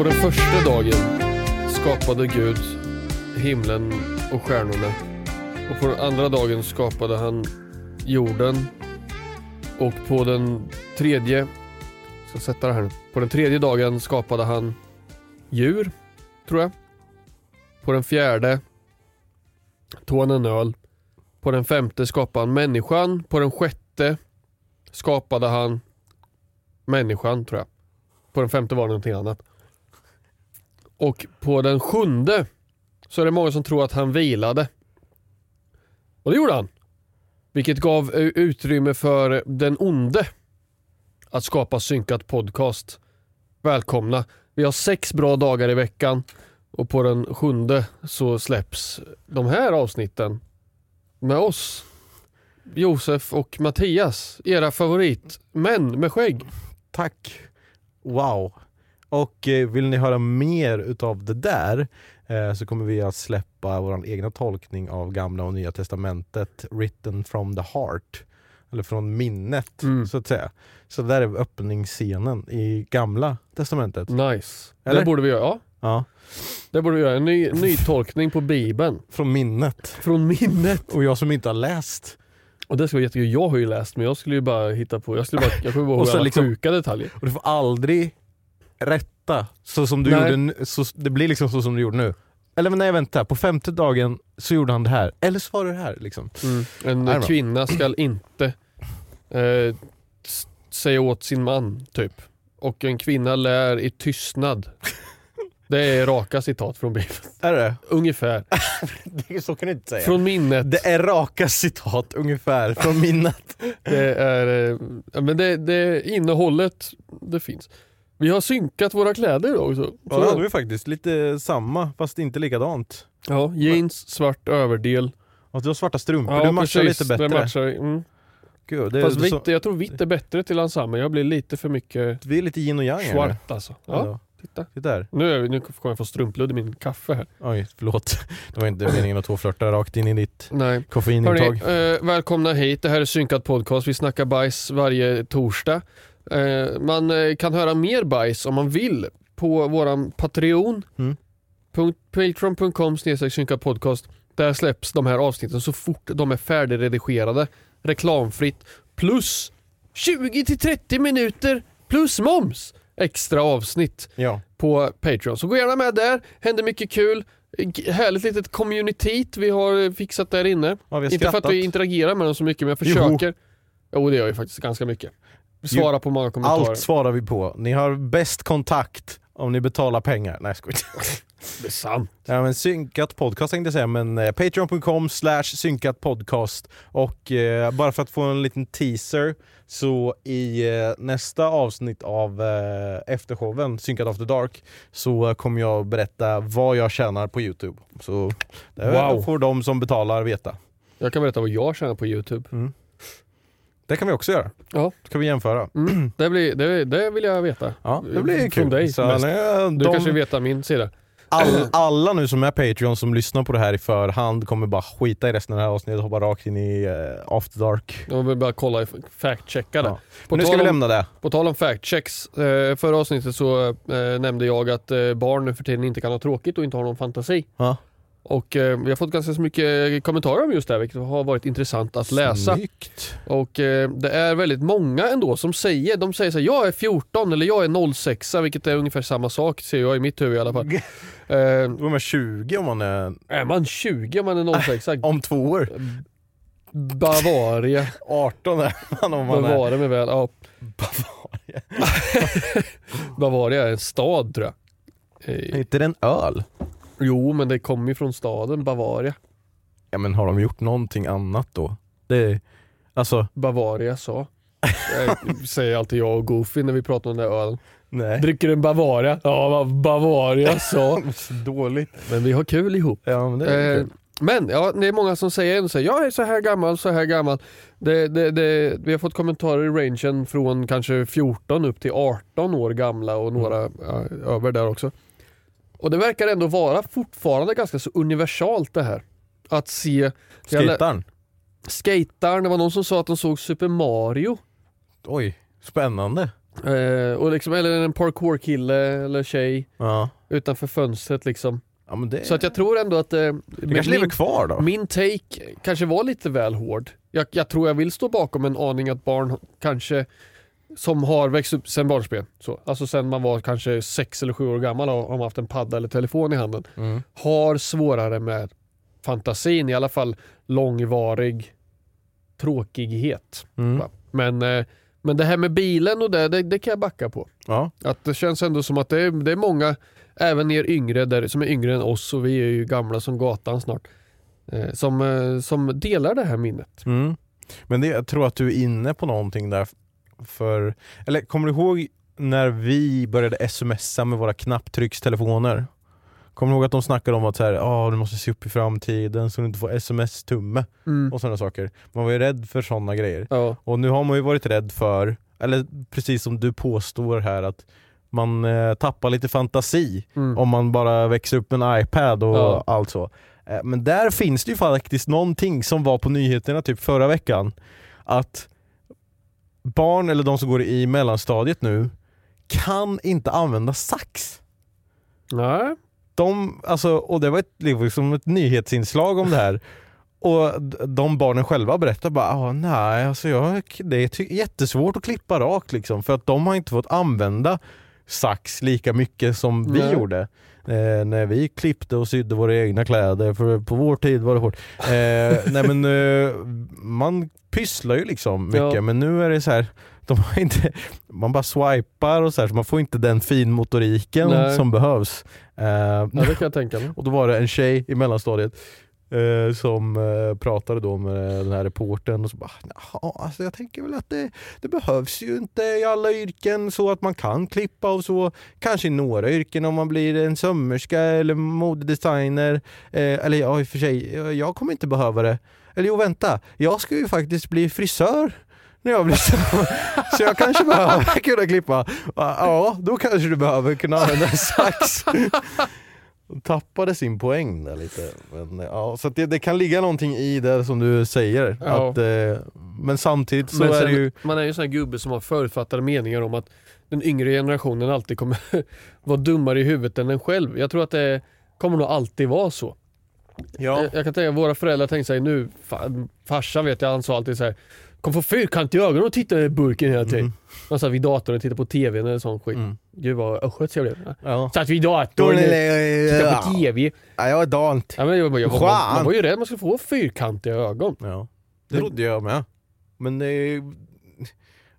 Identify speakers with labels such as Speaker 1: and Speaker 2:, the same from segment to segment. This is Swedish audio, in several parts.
Speaker 1: På den första dagen skapade Gud himlen och stjärnorna. Och på den andra dagen skapade han jorden. Och på den tredje, jag ska sätta det här nu. På den tredje dagen skapade han djur, tror jag. På den fjärde tog han en öl. På den femte skapade han människan. På den sjätte skapade han människan, tror jag. På den femte var det någonting annat. Och på den sjunde så är det många som tror att han vilade. Och det gjorde han. Vilket gav utrymme för den onde att skapa synkat podcast. Välkomna. Vi har sex bra dagar i veckan och på den sjunde så släpps de här avsnitten med oss. Josef och Mattias, era favoritmän med skägg.
Speaker 2: Tack! Wow! Och eh, vill ni höra mer utav det där eh, så kommer vi att släppa vår egna tolkning av gamla och nya testamentet written from the heart. Eller från minnet
Speaker 1: Mm.
Speaker 2: så att säga. Så där är öppningsscenen i gamla testamentet.
Speaker 1: Nice.
Speaker 2: Eller?
Speaker 1: Det borde vi göra. Ja,
Speaker 2: Ja,
Speaker 1: det borde vi göra. En ny, ny tolkning på bibeln.
Speaker 2: från minnet.
Speaker 1: Från minnet.
Speaker 2: Och jag som inte har läst.
Speaker 1: Och det ska vara jättekul. Jag har ju läst men jag skulle ju bara hitta på, jag skulle bara, jag kommer bara
Speaker 2: Och
Speaker 1: ihåg alla
Speaker 2: liksom-
Speaker 1: sjuka detaljer.
Speaker 2: Och du får aldrig rätta så som du
Speaker 1: Nej.
Speaker 2: gjorde. Så, det blir liksom så som du gjorde nu. Eller men nej vänta, på femte dagen så gjorde han det här. Eller så var det här liksom.
Speaker 1: Mm. En kvinna ska inte eh, säga åt sin man, typ. Och en kvinna lär i tystnad. Det är raka citat från Bibeln.
Speaker 2: Är det
Speaker 1: Ungefär.
Speaker 2: det? Så kan du inte säga.
Speaker 1: Från minnet.
Speaker 2: Det är raka citat ungefär från minnet.
Speaker 1: Det är, eh, men det, det innehållet, det finns. Vi har synkat våra kläder idag också.
Speaker 2: Ja det hade vi faktiskt, lite samma fast inte likadant.
Speaker 1: ja, jeans, svart överdel.
Speaker 2: Och du har svarta strumpor,
Speaker 1: Ja,
Speaker 2: du matchar
Speaker 1: precis.
Speaker 2: lite bättre.
Speaker 1: Det matchar, mm.
Speaker 2: Gud, det,
Speaker 1: Fast vitt,
Speaker 2: så,
Speaker 1: jag tror vitt är bättre till ensemble. Jag blir lite för mycket
Speaker 2: vi är lite yin och yang här.
Speaker 1: svart alltså. Ja,
Speaker 2: Ja.
Speaker 1: titta.
Speaker 2: Titta där.
Speaker 1: Nu, är vi, nu kommer jag få strumpludd i min kaffe här.
Speaker 2: Oj, förlåt. Det var inte meningen att tåflörta rakt in i ditt
Speaker 1: Nej.
Speaker 2: koffeinintag.
Speaker 1: Hörrni, eh, välkomna hit. Det här är Synkad Podcast. Vi snackar bajs varje torsdag. Eh, man eh, kan höra mer bajs om man vill på våran Patreon.
Speaker 2: Mm.
Speaker 1: Patreon.com podcast. Där släpps de här avsnitten så fort de är färdigredigerade. Reklamfritt. Plus 20-30 minuter plus moms. Extra avsnitt
Speaker 2: Ja.
Speaker 1: på Patreon. Så gå gärna med där. Händer mycket kul. Härligt litet community vi har fixat där inne.
Speaker 2: ja, vi har
Speaker 1: Inte för att vi interagerar med dem så mycket men jag
Speaker 2: Jo.
Speaker 1: försöker. Jo, det gör jag faktiskt ganska mycket. Svara på många kommentarer.
Speaker 2: Allt svarar vi på. Ni har bäst kontakt om ni betalar pengar. Nej skojar.
Speaker 1: Det är sant.
Speaker 2: Ja, men synkat podcast tänkte jag säga, men eh, patreon.com slash synkat podcast. Och eh, bara för att få en liten teaser, så i eh, nästa avsnitt av eh, eftershowen, Synkat After Dark, så eh, kommer jag berätta vad jag tjänar på Youtube. Så det
Speaker 1: Wow.
Speaker 2: får de som betalar veta.
Speaker 1: Jag kan berätta vad jag tjänar på Youtube.
Speaker 2: Mm. Det kan vi också göra.
Speaker 1: Ja.
Speaker 2: Ska vi jämföra?
Speaker 1: Mm. Det, blir, det, det vill jag veta.
Speaker 2: Ja, det blir
Speaker 1: Från
Speaker 2: kul.
Speaker 1: dig
Speaker 2: Så,
Speaker 1: mest.
Speaker 2: nej,
Speaker 1: Du
Speaker 2: de-
Speaker 1: kanske vet min sida.
Speaker 2: all, alla nu som är Patreon som lyssnar på det här i förhand kommer bara skita i resten av det här avsnittet och hoppa rakt in i uh, After Dark.
Speaker 1: Jag vill bara kolla, fact-checka det.
Speaker 2: Ja.
Speaker 1: På
Speaker 2: nu ska vi
Speaker 1: om-
Speaker 2: lämna det.
Speaker 1: På tal om fact-checks, eh, förra avsnittet så eh, nämnde jag att eh, barn nu för tiden inte kan ha tråkigt och inte har någon fantasi.
Speaker 2: Ja.
Speaker 1: Och eh, vi har fått ganska så mycket kommentarer om just det här, vilket har varit intressant att läsa.
Speaker 2: Snyggt.
Speaker 1: Och eh, det är väldigt många ändå som säger, de säger så här, jag är 14 eller jag är 06 vilket är ungefär samma sak ser jag i mitt huvud i alla fall. Eh,
Speaker 2: Då är man 20 om man är
Speaker 1: är man 20 om man är 06
Speaker 2: om två år.
Speaker 1: Bavaria,
Speaker 2: 18 är man om man är
Speaker 1: Bavaria med väl, ja.
Speaker 2: Bavaria.
Speaker 1: Bavaria är en stad tror jag.
Speaker 2: Är
Speaker 1: Eh,
Speaker 2: inte det en öl?
Speaker 1: Jo men det kommer ju från staden Bavaria.
Speaker 2: Ja men har de gjort någonting annat då? Det, alltså,
Speaker 1: Bavaria sa. Jag säger alltid jag och Goofy när vi pratar om den där ölen.
Speaker 2: nej.
Speaker 1: Dricker en Bavaria? Ja, Bavaria sa.
Speaker 2: Så dåligt.
Speaker 1: Men vi har kul ihop.
Speaker 2: Ja men det är
Speaker 1: Eh,
Speaker 2: kul.
Speaker 1: men ja, det är många som säger ändå så här, jag är så här gammal, så här gammal. Det, det, det, vi har fått kommentarer i rangen från kanske 14 upp till 18 år gamla och några ja, över där också. Och det verkar ändå vara fortfarande ganska så universalt det här. Att se
Speaker 2: Skejtaren.
Speaker 1: skataren, det var någon som sa att de såg Super Mario.
Speaker 2: Oj, spännande.
Speaker 1: Eh, och liksom, eller en parkour-kille eller tjej
Speaker 2: Ja.
Speaker 1: utanför fönstret liksom.
Speaker 2: ja det,
Speaker 1: Så att jag tror ändå att eh,
Speaker 2: det kanske lever kvar då?
Speaker 1: min take kanske var lite väl hård. Jag, jag tror jag vill stå bakom en aning att barn kanske som har växt upp sen barnsben, så, alltså sen man var kanske sex eller sju år gammal och har haft en padda eller telefon i handen,
Speaker 2: Mm.
Speaker 1: har svårare med fantasin, i alla fall långvarig tråkighet.
Speaker 2: Mm.
Speaker 1: Men, eh, men det här med bilen och det, det, det kan jag backa på.
Speaker 2: Ja.
Speaker 1: Att det känns ändå som att det är, det är många, även er yngre, där, som är yngre än oss och vi är ju gamla som gatan snart, eh, som, eh, som delar det här minnet.
Speaker 2: Mm. Men det, jag tror att du är inne på någonting där. För, eller kommer du ihåg när vi började smsa med våra knapptryckstelefoner? Kommer du ihåg att de snackade om att så här, ah, du måste se upp i framtiden så du inte får sms-tumme och sådana saker. Man var ju rädd för sådana grejer.
Speaker 1: Ja.
Speaker 2: Och nu har man ju varit rädd för, eller precis som du påstår här, att man eh, tappar lite fantasi
Speaker 1: Mm.
Speaker 2: om man bara växer upp med en iPad och
Speaker 1: Ja.
Speaker 2: allt så. Eh, Men där finns det ju faktiskt någonting som var på nyheterna typ förra veckan. Att barn eller de som går i mellanstadiet nu kan inte använda sax.
Speaker 1: Nej.
Speaker 2: De, alltså, och det var ett, liksom ett nyhetsinslag om det här. Och de barnen själva berättar bara ah, nej, alltså jag, det är jättesvårt att klippa rakt liksom, för att de har inte fått använda sax lika mycket som vi
Speaker 1: Nej.
Speaker 2: gjorde. Eh, när vi klippte och sydde våra egna kläder, för på vår tid var det hårt. Eh, nej men eh, man pysslar ju liksom mycket,
Speaker 1: Ja.
Speaker 2: men nu är det så här de har inte, man bara swipar och så här, så man får inte den finmotoriken
Speaker 1: Nej.
Speaker 2: som behövs. Eh,
Speaker 1: Ja, det kan jag tänka mig.
Speaker 2: och då var det en tjej i mellanstadiet eh, som eh, pratade då med den här reportern och så bara "Jaha, alltså jag tänker väl att det, det behövs ju inte i alla yrken så att man kan klippa och så. Kanske i några yrken om man blir en sömmerska eller modedesigner. Eh, eller ja, i och för sig, jag, kommer inte behöva det. Eller jo vänta, jag ska ju faktiskt bli frisör när jag blir stor. Så jag kanske behöver kunna klippa. Ja, då kanske du behöver kunna använda en sax. De tappade sin poäng där lite. Men, ja, så att det, det kan ligga någonting i det som du säger.
Speaker 1: Ja.
Speaker 2: Att, eh, men samtidigt så
Speaker 1: Men
Speaker 2: är
Speaker 1: sen,
Speaker 2: det ju...
Speaker 1: Man är ju en sån här gubbe som har förutfattade meningar om att den yngre generationen alltid kommer vara dummare i huvudet än en själv. Jag tror att det kommer nog alltid vara så.
Speaker 2: Ja.
Speaker 1: Jag, jag kan tänka våra föräldrar tänkte sig nu, fa- farsan vet jag, han sa alltid så här. Kom få fyrkantiga ögon och titta i burken hela tiden. Han satt vid datorn och tittade på tvn eller sån skit.
Speaker 2: Mm.
Speaker 1: Gud vad östgötskt jag blev.
Speaker 2: Ja.
Speaker 1: Satt vid datorn och tittade på tv.
Speaker 2: Ja, jag är dant.
Speaker 1: Ja, men jag, jag, jag, man, man var ju rädd man skulle få fyrkantiga ögon.
Speaker 2: Ja. Det trodde jag med. Men eh,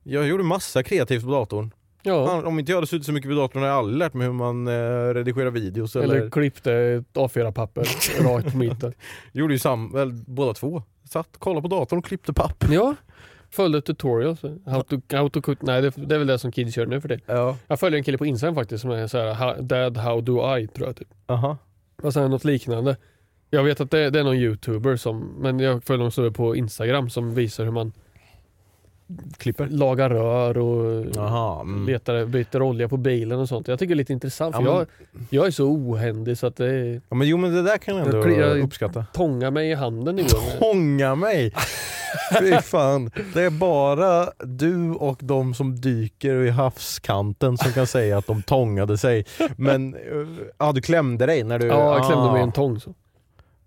Speaker 2: jag gjorde massa kreativt på datorn.
Speaker 1: Ja.
Speaker 2: Om inte jag hade suttit så mycket vid datorn hade jag aldrig lärt mig hur man eh, redigerar videos. Eller...
Speaker 1: Eller klippte ett A4-papper rakt på mitten.
Speaker 2: Gjorde ju sam, väl, båda två. Satt, kollade på datorn och klippte papp.
Speaker 1: Ja, följde tutorials. How to, how to cook. Nej, det, det är väl det som kids gör nu för det.
Speaker 2: Ja.
Speaker 1: Jag följer en kille på Instagram faktiskt som är så här, "How- Dad how do I tror jag typ.
Speaker 2: Aha.
Speaker 1: Och sen något liknande. Jag vet att det, det är någon youtuber som, men jag följer någon snubbe på Instagram som visar hur man
Speaker 2: Klipper?
Speaker 1: lagar rör och
Speaker 2: Jaha. Mm.
Speaker 1: letar, byter olja på bilen och sånt. Jag tycker det är lite intressant för
Speaker 2: Ja,
Speaker 1: jag, jag är så ohändig så att det
Speaker 2: Ja, men jo men det där kan jag ändå
Speaker 1: Jag kliar-
Speaker 2: uppskatta.
Speaker 1: tångar mig i handen ibland.
Speaker 2: Fånga mig! Fy fan. Det är bara du och de som dyker i havskanten som kan säga att de tångade sig. Men, ja du klämde dig när du...
Speaker 1: Ja, jag klämde
Speaker 2: ah.
Speaker 1: mig i en tång så.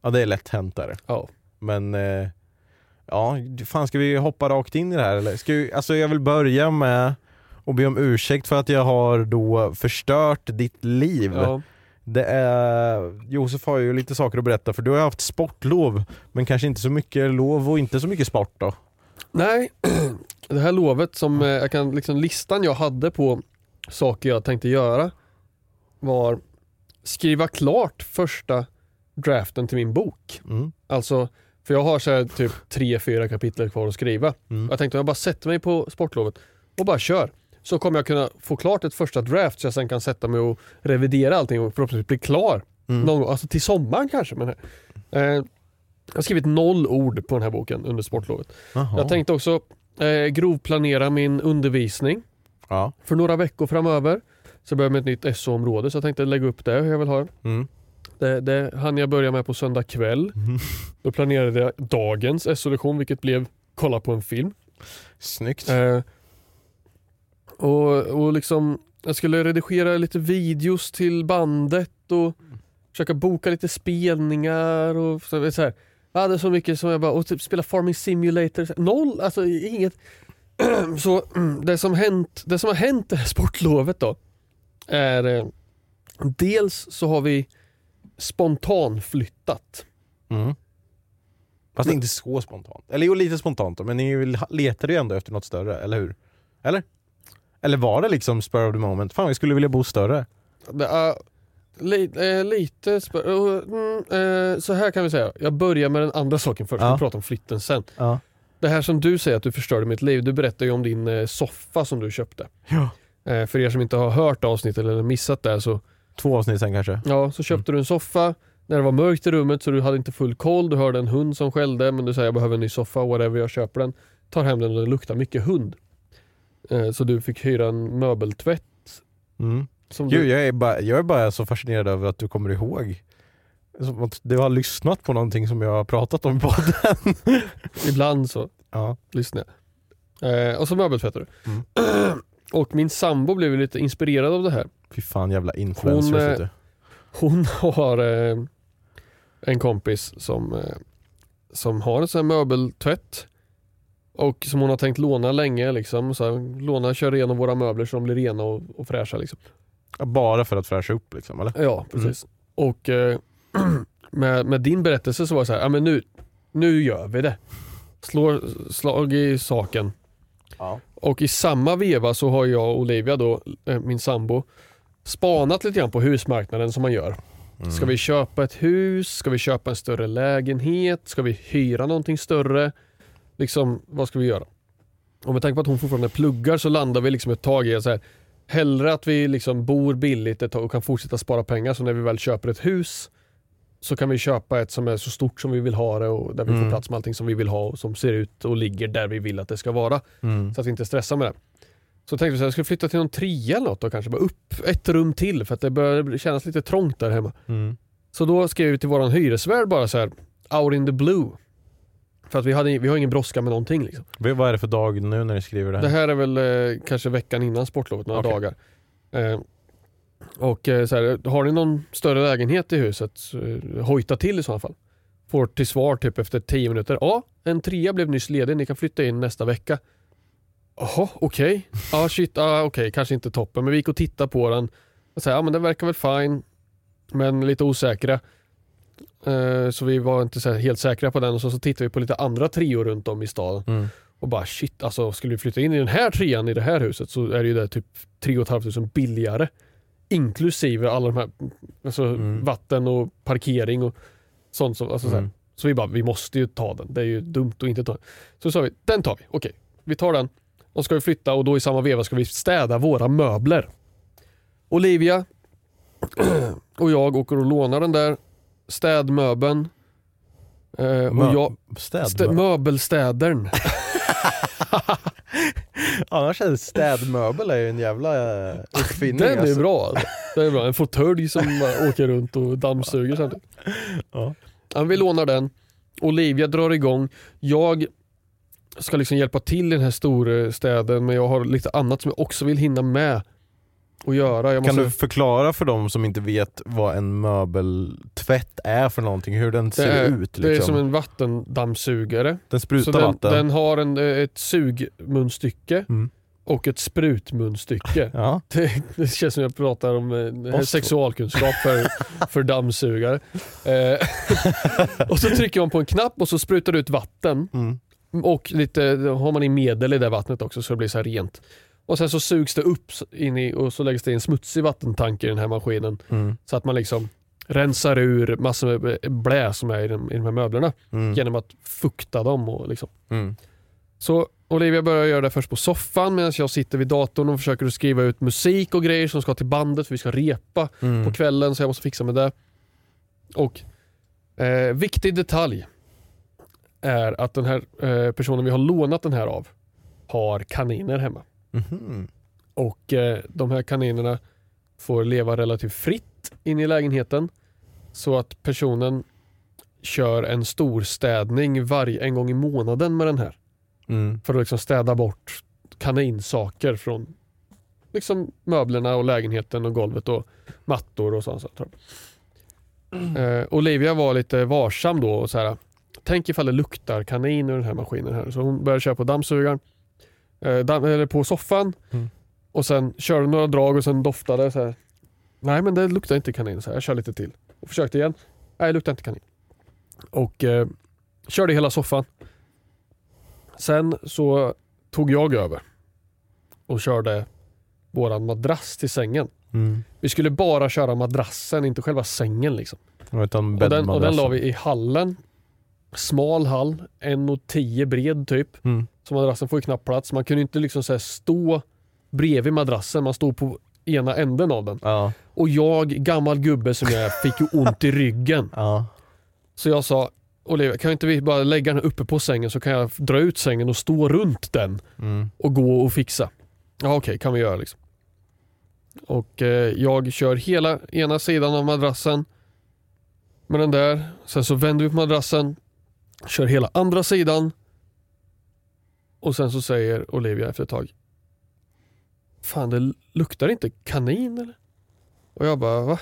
Speaker 2: Ja det är lätt hänt där.
Speaker 1: Ja.
Speaker 2: Men eh, ja, fan ska vi hoppa rakt in i det här eller? Ska vi, alltså jag vill börja med att be om ursäkt för att jag har då förstört ditt liv.
Speaker 1: Ja.
Speaker 2: Det är, Josef har ju lite saker att berätta för du har haft sportlov men kanske inte så mycket lov och inte så mycket sport då.
Speaker 1: Nej, det här lovet som eh, jag kan, liksom listan jag hade på saker jag tänkte göra var skriva klart första draften till min bok.
Speaker 2: Mm.
Speaker 1: Alltså, för jag har så här typ tre, fyra kapitel kvar att skriva.
Speaker 2: Mm.
Speaker 1: Jag tänkte om jag bara sätter mig på sportlovet och bara kör. Så kommer jag kunna få klart ett första draft så jag sen kan sätta mig och revidera allting och förhoppningsvis bli klar.
Speaker 2: Mm.
Speaker 1: Någon, gång, alltså till sommaren kanske. Men, eh, jag har skrivit noll ord på den här boken under sportlovet.
Speaker 2: Jaha.
Speaker 1: Jag tänkte också eh, grovplanera min undervisning
Speaker 2: Ja.
Speaker 1: för några veckor framöver. Så jag börjar med ett nytt SO-område så jag tänkte lägga upp det hur jag vill ha det.
Speaker 2: Mm.
Speaker 1: Det, det hann jag börja med på söndag kväll. Då planerade jag dagens SO-lektion vilket blev kolla på en film.
Speaker 2: Snyggt.
Speaker 1: Eh, och, och liksom jag skulle redigera lite videos till bandet och försöka boka lite spelningar och så, så här. Jag hade så mycket som jag bara, och typ spela Farming Simulator, noll, alltså inget. så mm, det som, hänt, det som har hänt det här sportlovet då är eh, dels så har vi spontanflyttat.
Speaker 2: Mm. Fast inte så spontant. Eller jo, lite spontant men ni letade ju ändå efter något större, eller hur? Eller? Eller var det liksom spur of the moment? Fan vi skulle vilja bo större.
Speaker 1: Är li, eh, lite spö- eh, mm, eh, Så här kan vi säga, jag börjar med den andra saken först, vi pratar om flytten sen. Det här som du säger att du förstörde mitt liv, du berättar ju om din soffa som du köpte.
Speaker 2: Ja.
Speaker 1: För er som inte har hört avsnittet eller missat det så,
Speaker 2: Två avsnitt sen kanske.
Speaker 1: ja, så köpte du en soffa när det var mörkt i rummet så du hade inte full koll, du hörde en hund som skällde men du säger jag behöver en ny soffa, whatever, jag köper den. Tar hem den och det luktar mycket hund. Eh, så du fick hyra en möbeltvätt.
Speaker 2: Mm.
Speaker 1: Som
Speaker 2: Gud,
Speaker 1: du,
Speaker 2: jag, är bara, jag är bara så fascinerad över att du kommer ihåg. Som att du har lyssnat på någonting som jag har pratat om i podden.
Speaker 1: ibland så
Speaker 2: Ja.
Speaker 1: lyssnar jag. Eh, och så möbeltvättar du.
Speaker 2: Mm.
Speaker 1: och min sambo blev lite inspirerad av det här.
Speaker 2: Fy fan jävla influencers
Speaker 1: Hon, eh. Hon har eh, en kompis som, eh, som har en sån här möbeltvätt. Och som hon har tänkt låna länge. Liksom. Så här, låna, köra igenom våra möbler så de blir rena och, och fräscha. Liksom.
Speaker 2: Ja, Bara för att fräscha upp liksom, eller?
Speaker 1: Ja, precis. Och eh, med, med din berättelse så var det så här, ja men nu, nu gör vi det. Slår slag i saken.
Speaker 2: Ja.
Speaker 1: Och i samma veva så har jag och Olivia då, eh, min sambo, spanat lite grann på husmarknaden som man gör. Ska vi köpa ett hus? Ska vi köpa en större lägenhet? Ska vi hyra någonting större? Liksom, vad ska vi göra? Och med tanke på att hon fortfarande pluggar så landar vi liksom ett tag i att så här, hellre att vi liksom bor billigt ett tag och kan fortsätta spara pengar så när vi väl köper ett hus så kan vi köpa ett som är så stort som vi vill ha det och där vi får
Speaker 2: Mm.
Speaker 1: plats med allting som vi vill ha och som ser ut och ligger där vi vill att det ska vara.
Speaker 2: Mm.
Speaker 1: Så att vi inte stressar med det. Så tänkte vi här, jag skulle flytta till någon trea eller något då kanske, bara upp ett rum till för att det börjar kännas lite trångt där hemma.
Speaker 2: Mm.
Speaker 1: Så då skrev vi till våran hyresvärd bara så här, out in the blue. För att vi, hade, vi har ingen brådska med någonting liksom.
Speaker 2: Vad är det för dag nu när ni skriver det här?
Speaker 1: Det här är väl eh, kanske veckan innan sportlovet, några
Speaker 2: Okej.
Speaker 1: dagar. Eh, och eh, så här, har ni någon större lägenhet i huset, eh, hojta till i så fall. Får till svar typ efter 10 minuter. Ja, en trea blev nyss ledig, ni kan flytta in nästa vecka. Jaha, okej. Ja shit, ah, okej, kanske inte toppen. Men vi gick och tittade på den. Och så här, ja men den verkar väl fine. Men lite osäkra. Eh, så vi var inte helt säkra på den och så, så tittade vi på lite andra trior runt om i staden.
Speaker 2: Mm.
Speaker 1: Och bara shit, alltså skulle vi flytta in i den här trean i det här huset så är det ju det typ 3 500 billigare. Inklusive alla de här, alltså
Speaker 2: Mm.
Speaker 1: vatten och parkering och sånt. Som, alltså så.
Speaker 2: Mm.
Speaker 1: så vi bara, vi måste ju ta den. Det är ju dumt att inte ta den. Så sa vi, den tar vi. Okej, vi tar den. Och ska vi flytta och då i samma veva ska vi städa våra möbler. Olivia och jag åker och lånar den där städmöbeln. Eh, och
Speaker 2: Mö-
Speaker 1: jag, stä, möbelstädern.
Speaker 2: Annars är städmöbel är ju en jävla eh, uppfinning.
Speaker 1: Den är
Speaker 2: alltså.
Speaker 1: bra alltså. Den är bra. En fåtölj som åker runt och dammsuger samtidigt.
Speaker 2: Ja.
Speaker 1: Ja, vi lånar den. Olivia drar igång. Jag ska liksom hjälpa till i den här storstäden men jag har lite annat som jag också vill hinna med att göra. Jag
Speaker 2: Kan
Speaker 1: måste,
Speaker 2: du förklara för de som inte vet vad en möbeltvätt är för någonting, hur den
Speaker 1: det,
Speaker 2: ser
Speaker 1: är,
Speaker 2: ut?
Speaker 1: det är
Speaker 2: Liksom.
Speaker 1: som en vattendammsugare.
Speaker 2: Den sprutar
Speaker 1: den,
Speaker 2: vatten?
Speaker 1: den har en, eh, ett sugmunstycke
Speaker 2: Mm.
Speaker 1: och ett sprutmunstycke.
Speaker 2: Ja.
Speaker 1: Det, det känns som jag pratar om eh, sexualkunskap för, för dammsugare. Eh, och så trycker man på en knapp och så sprutar det ut vatten.
Speaker 2: Mm.
Speaker 1: Och lite, har man i medel i det vattnet också så det blir så rent. Och sen så sugs det upp in i, och så läggs det i en smutsig vattentank i den här maskinen.
Speaker 2: Mm.
Speaker 1: Så att man liksom rensar ur massor med blä som är i de, i de här möblerna.
Speaker 2: Mm.
Speaker 1: Genom att fukta dem. Och liksom.
Speaker 2: Mm.
Speaker 1: Så Olivia börjar göra det först på soffan medan jag sitter vid datorn och försöker skriva ut musik och grejer som ska till bandet för vi ska repa
Speaker 2: Mm.
Speaker 1: på kvällen så jag måste fixa med det. Och eh, viktig detalj är att den här eh, personen vi har lånat den här av har kaniner hemma.
Speaker 2: Mhm.
Speaker 1: Och eh, de här kaninerna får leva relativt fritt in i lägenheten. Så att personen kör en storstädning varje, en gång i månaden med den här.
Speaker 2: Mm.
Speaker 1: För att liksom städa bort kaninsaker från liksom möblerna och lägenheten och golvet och mattor och sånt. sånt. Eh, Olivia var lite varsam då och så här. Tänk ifall det luktar kanin ur den här maskinen här. Så hon började köra på dammsugaren. Eh, eller på soffan.
Speaker 2: Mm.
Speaker 1: Och sen körde några drag och sen doftade så här. Nej men det luktar inte kanin. Så här. Jag kör lite till. Och försökte igen. Nej det luktar inte kanin. Och eh, körde hela soffan. Sen så tog jag över och körde våran madrass till sängen.
Speaker 2: Mm.
Speaker 1: Vi skulle bara köra madrassen, inte själva sängen. Liksom.
Speaker 2: Utan
Speaker 1: Och, den, och den la vi i hallen. Smal hall, 1,10 bred typ.
Speaker 2: Mm.
Speaker 1: Så madrassen får ju knappt plats. Man kunde inte liksom så stå bredvid madrassen, man stod på ena änden av den.
Speaker 2: Ja.
Speaker 1: Och jag, gammal gubbe som jag är, fick ju ont i ryggen.
Speaker 2: Ja.
Speaker 1: Så jag sa, Olivia kan inte vi bara lägga den uppe på sängen så kan jag dra ut sängen och stå runt den
Speaker 2: Mm.
Speaker 1: och gå och fixa. Ja okej, kan vi göra liksom. Och eh, jag kör hela ena sidan av madrassen med den där. Sen så vänder vi på madrassen, kör hela andra sidan. Och sen så säger Olivia efter ett tag. Fan det luktar inte kanin eller? Och jag bara va?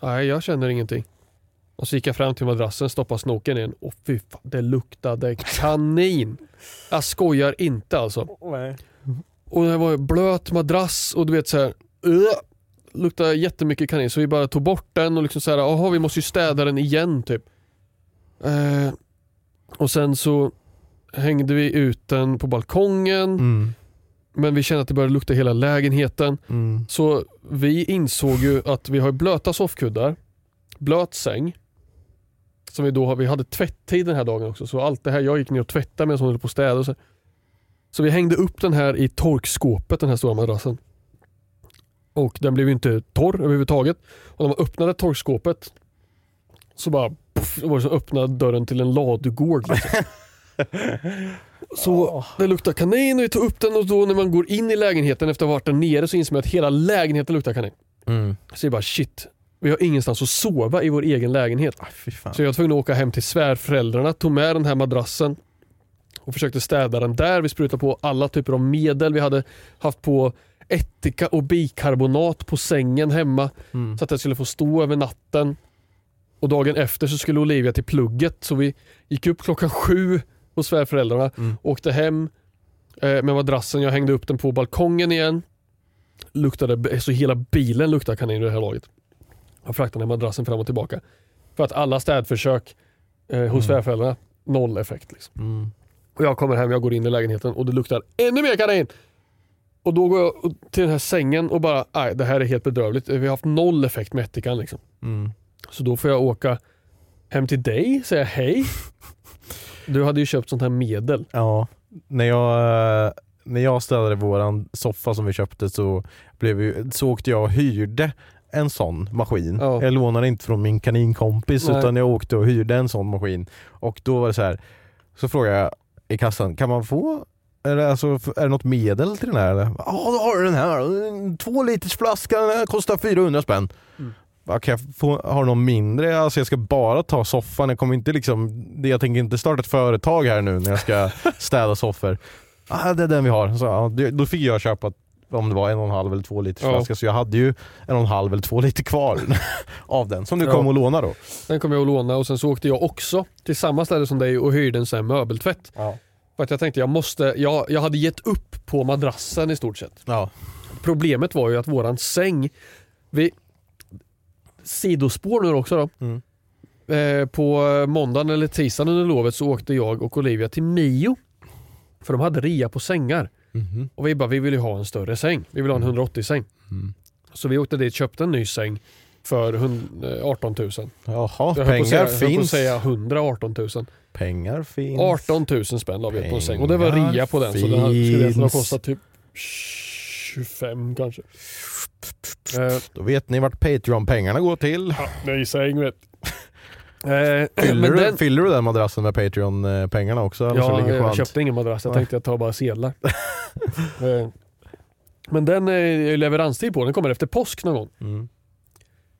Speaker 1: Nej jag känner ingenting. Och så gick jag fram till madrassen, stoppade snoken in och fy fan det luktade kanin. Jag skojar inte alltså. Och det var blöt madrass och du vet såhär, uh, luktade jättemycket kanin så vi bara tog bort den och liksom såhär, jaha vi måste ju städa den igen typ. Eh, och sen så hängde vi ut den på balkongen
Speaker 2: Mm.
Speaker 1: men vi kände att det började lukta hela lägenheten.
Speaker 2: Mm.
Speaker 1: Så vi insåg ju att vi har blöta soffkuddar, blöt säng. Som vi då har, vi hade tvätttid den här dagen också så allt det här, jag gick ner och tvättade medan hon höll på och Så. så vi hängde upp den här i torkskåpet, den här stora madrassen. Och den blev ju inte torr överhuvudtaget. Och när man öppnade torkskåpet så bara puff, det var det som öppnade dörren till en ladugård. Liksom. Så det luktar kanin och vi tog upp den och då när man går in i lägenheten efter att ha varit där nere så inser man att hela lägenheten luktar kanin.
Speaker 2: Mm.
Speaker 1: Så jag bara shit, vi har ingenstans att sova i vår egen lägenhet.
Speaker 2: Ah.
Speaker 1: Så jag var tvungen att åka hem till svärföräldrarna, tog med den här madrassen och försökte städa den där. Vi sprutade på alla typer av medel. Vi hade haft på ättika och bikarbonat på sängen hemma
Speaker 2: Mm.
Speaker 1: så att det skulle få stå över natten. Och dagen efter så skulle Olivia till plugget så vi gick upp klockan sju hos svärföräldrarna,
Speaker 2: Mm.
Speaker 1: åkte hem eh, med madrassen. Jag hängde upp den på balkongen igen. Luktade, så hela bilen luktade kanin i det här laget. Jag fraktade madrassen fram och tillbaka. För att alla städförsök eh, hos
Speaker 2: Mm.
Speaker 1: svärföräldrarna, noll effekt. Liksom.
Speaker 2: Mm.
Speaker 1: Och jag kommer hem, jag går in i lägenheten och det luktar ännu mer kanin. Och då går jag till den här sängen och bara, nej det här är helt bedrövligt. Vi har haft noll effekt med ättikan liksom.
Speaker 2: Mm.
Speaker 1: Så då får jag åka hem till dig, säga hej. Du hade ju köpt sånt här medel.
Speaker 2: Ja, när jag, eh, när jag städade våran soffa som vi köpte så, blev vi, så åkte jag och hyrde en sån maskin.
Speaker 1: Ja.
Speaker 2: Jag lånade inte från min kaninkompis
Speaker 1: Nej.
Speaker 2: utan jag åkte och hyrde en sån maskin. Och då var det så här, så frågade jag i kassan, kan man få Är det, alltså, är det något medel till den här eller? Ja, då har du den här. En Två liters flaska, den här kostar 400 spänn.
Speaker 1: Mm.
Speaker 2: Kan jag få, har någon mindre? Alltså jag ska bara ta soffan. Jag kommer inte liksom, jag tänker inte starta ett företag här nu när jag ska städa soffor. Ah, det är den vi har. Så, ja, då fick jag köpa om det var en och en halv eller två liters
Speaker 1: Ja.
Speaker 2: flaska. Så jag hade ju en och en halv eller två liter kvar av den som du
Speaker 1: Ja.
Speaker 2: kom och låna då.
Speaker 1: Den kom jag att låna och sen så åkte jag också till samma ställe som dig och hyrde en sån möbeltvätt.
Speaker 2: Ja.
Speaker 1: För att jag tänkte jag måste, jag, jag hade gett upp på madrassen i stort sett.
Speaker 2: Ja.
Speaker 1: Problemet var ju att våran säng, vi, sidospår nu också då.
Speaker 2: Mm.
Speaker 1: Eh, på måndagen eller tisdagen under lovet så åkte jag och Olivia till Mio. För de hade rea på sängar.
Speaker 2: Mhm.
Speaker 1: Och vi bara, vi vill ju ha en större säng. Vi vill ha en 180 säng.
Speaker 2: Mm.
Speaker 1: Så vi åkte dit och köpte en ny säng för hund- eh, 18 000.
Speaker 2: Jaha,
Speaker 1: Jag höll på att
Speaker 2: pengar
Speaker 1: säga, jag höll på att
Speaker 2: finns.
Speaker 1: säga 118 000.
Speaker 2: Pengar finns.
Speaker 1: 18 000 spänn la vi på en säng och det var rea på den så den skulle ha
Speaker 2: finns.
Speaker 1: kostat typ 25 kanske. Eh,
Speaker 2: Då vet ni vart Patreon-pengarna går till.
Speaker 1: ja, ny säng vet eh,
Speaker 2: Fyller, du,
Speaker 1: den,
Speaker 2: fyller du den madrassen med Patreon-pengarna också? Eller så
Speaker 1: Ja,
Speaker 2: ligger
Speaker 1: jag
Speaker 2: skönt?
Speaker 1: köpte ingen madrass. Jag tänkte jag tar bara sedlar. Eh, Men den är leveranstid på den kommer efter påsk någon gång.
Speaker 2: Mm.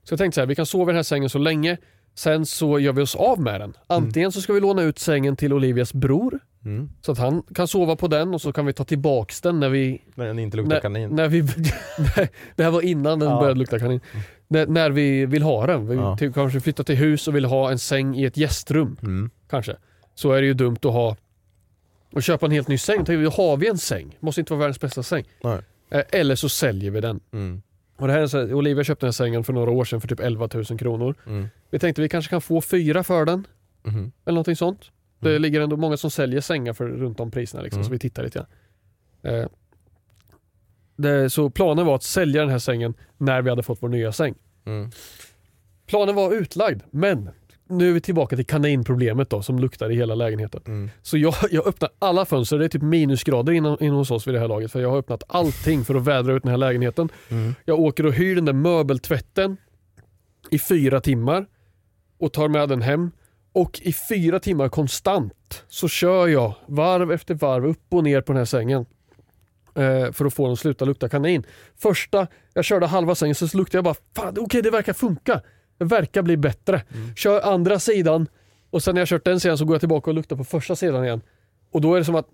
Speaker 1: Så jag tänkte så här, vi kan sova i den här sängen så länge. Sen så gör vi oss av med den. Antingen så ska vi låna ut sängen till Olivias bror.
Speaker 2: Mm.
Speaker 1: Så att han kan sova på den och så kan vi ta tillbaks den när vi...
Speaker 2: När den inte luktar
Speaker 1: När,
Speaker 2: kanin.
Speaker 1: när vi det här var innan den
Speaker 2: Ja.
Speaker 1: började lukta kanin. När, när vi vill ha den. Vi
Speaker 2: Ja.
Speaker 1: typ, kanske flyttar till hus och vill ha en säng i ett gästrum.
Speaker 2: Mm.
Speaker 1: kanske. Så är det ju dumt att ha och köpa en helt ny säng. Tänk, Då har vi en säng. Måste inte vara världens bästa säng.
Speaker 2: Nej.
Speaker 1: Eh, Eller så säljer vi den.
Speaker 2: Mm.
Speaker 1: Och det här är så här, Olivia köpte den här sängen för några år sedan för typ 11 000 kronor.
Speaker 2: Mm.
Speaker 1: Vi tänkte vi kanske kan få fyra för den.
Speaker 2: Mhm.
Speaker 1: Eller någonting sånt. Det ligger ändå många som säljer sängar för runt om priserna liksom,
Speaker 2: Mm.
Speaker 1: så vi tittar lite grann. Eh, det, så planen var att sälja den här sängen när vi hade fått vår nya säng.
Speaker 2: Mm.
Speaker 1: Planen var utlagd, men nu är vi tillbaka till kaninproblemet då som luktar i hela lägenheten.
Speaker 2: Mm.
Speaker 1: Så jag, jag öppnar alla fönster, det är typ minusgrader inne, inne hos oss vid det här laget för jag har öppnat allting för att vädra ut den här lägenheten.
Speaker 2: Mm.
Speaker 1: Jag åker och hyr den där möbeltvätten i fyra timmar och tar med den hem. Och i fyra timmar konstant så kör jag varv efter varv upp och ner på den här sängen. Eh, för att få den att sluta lukta kanin. Första, jag körde halva sängen så luktade jag bara, fan okej det verkar funka. Det verkar bli bättre. Kör andra sidan och sen när jag kört den sidan så går jag tillbaka och luktar på första sidan igen. Och då är det som att,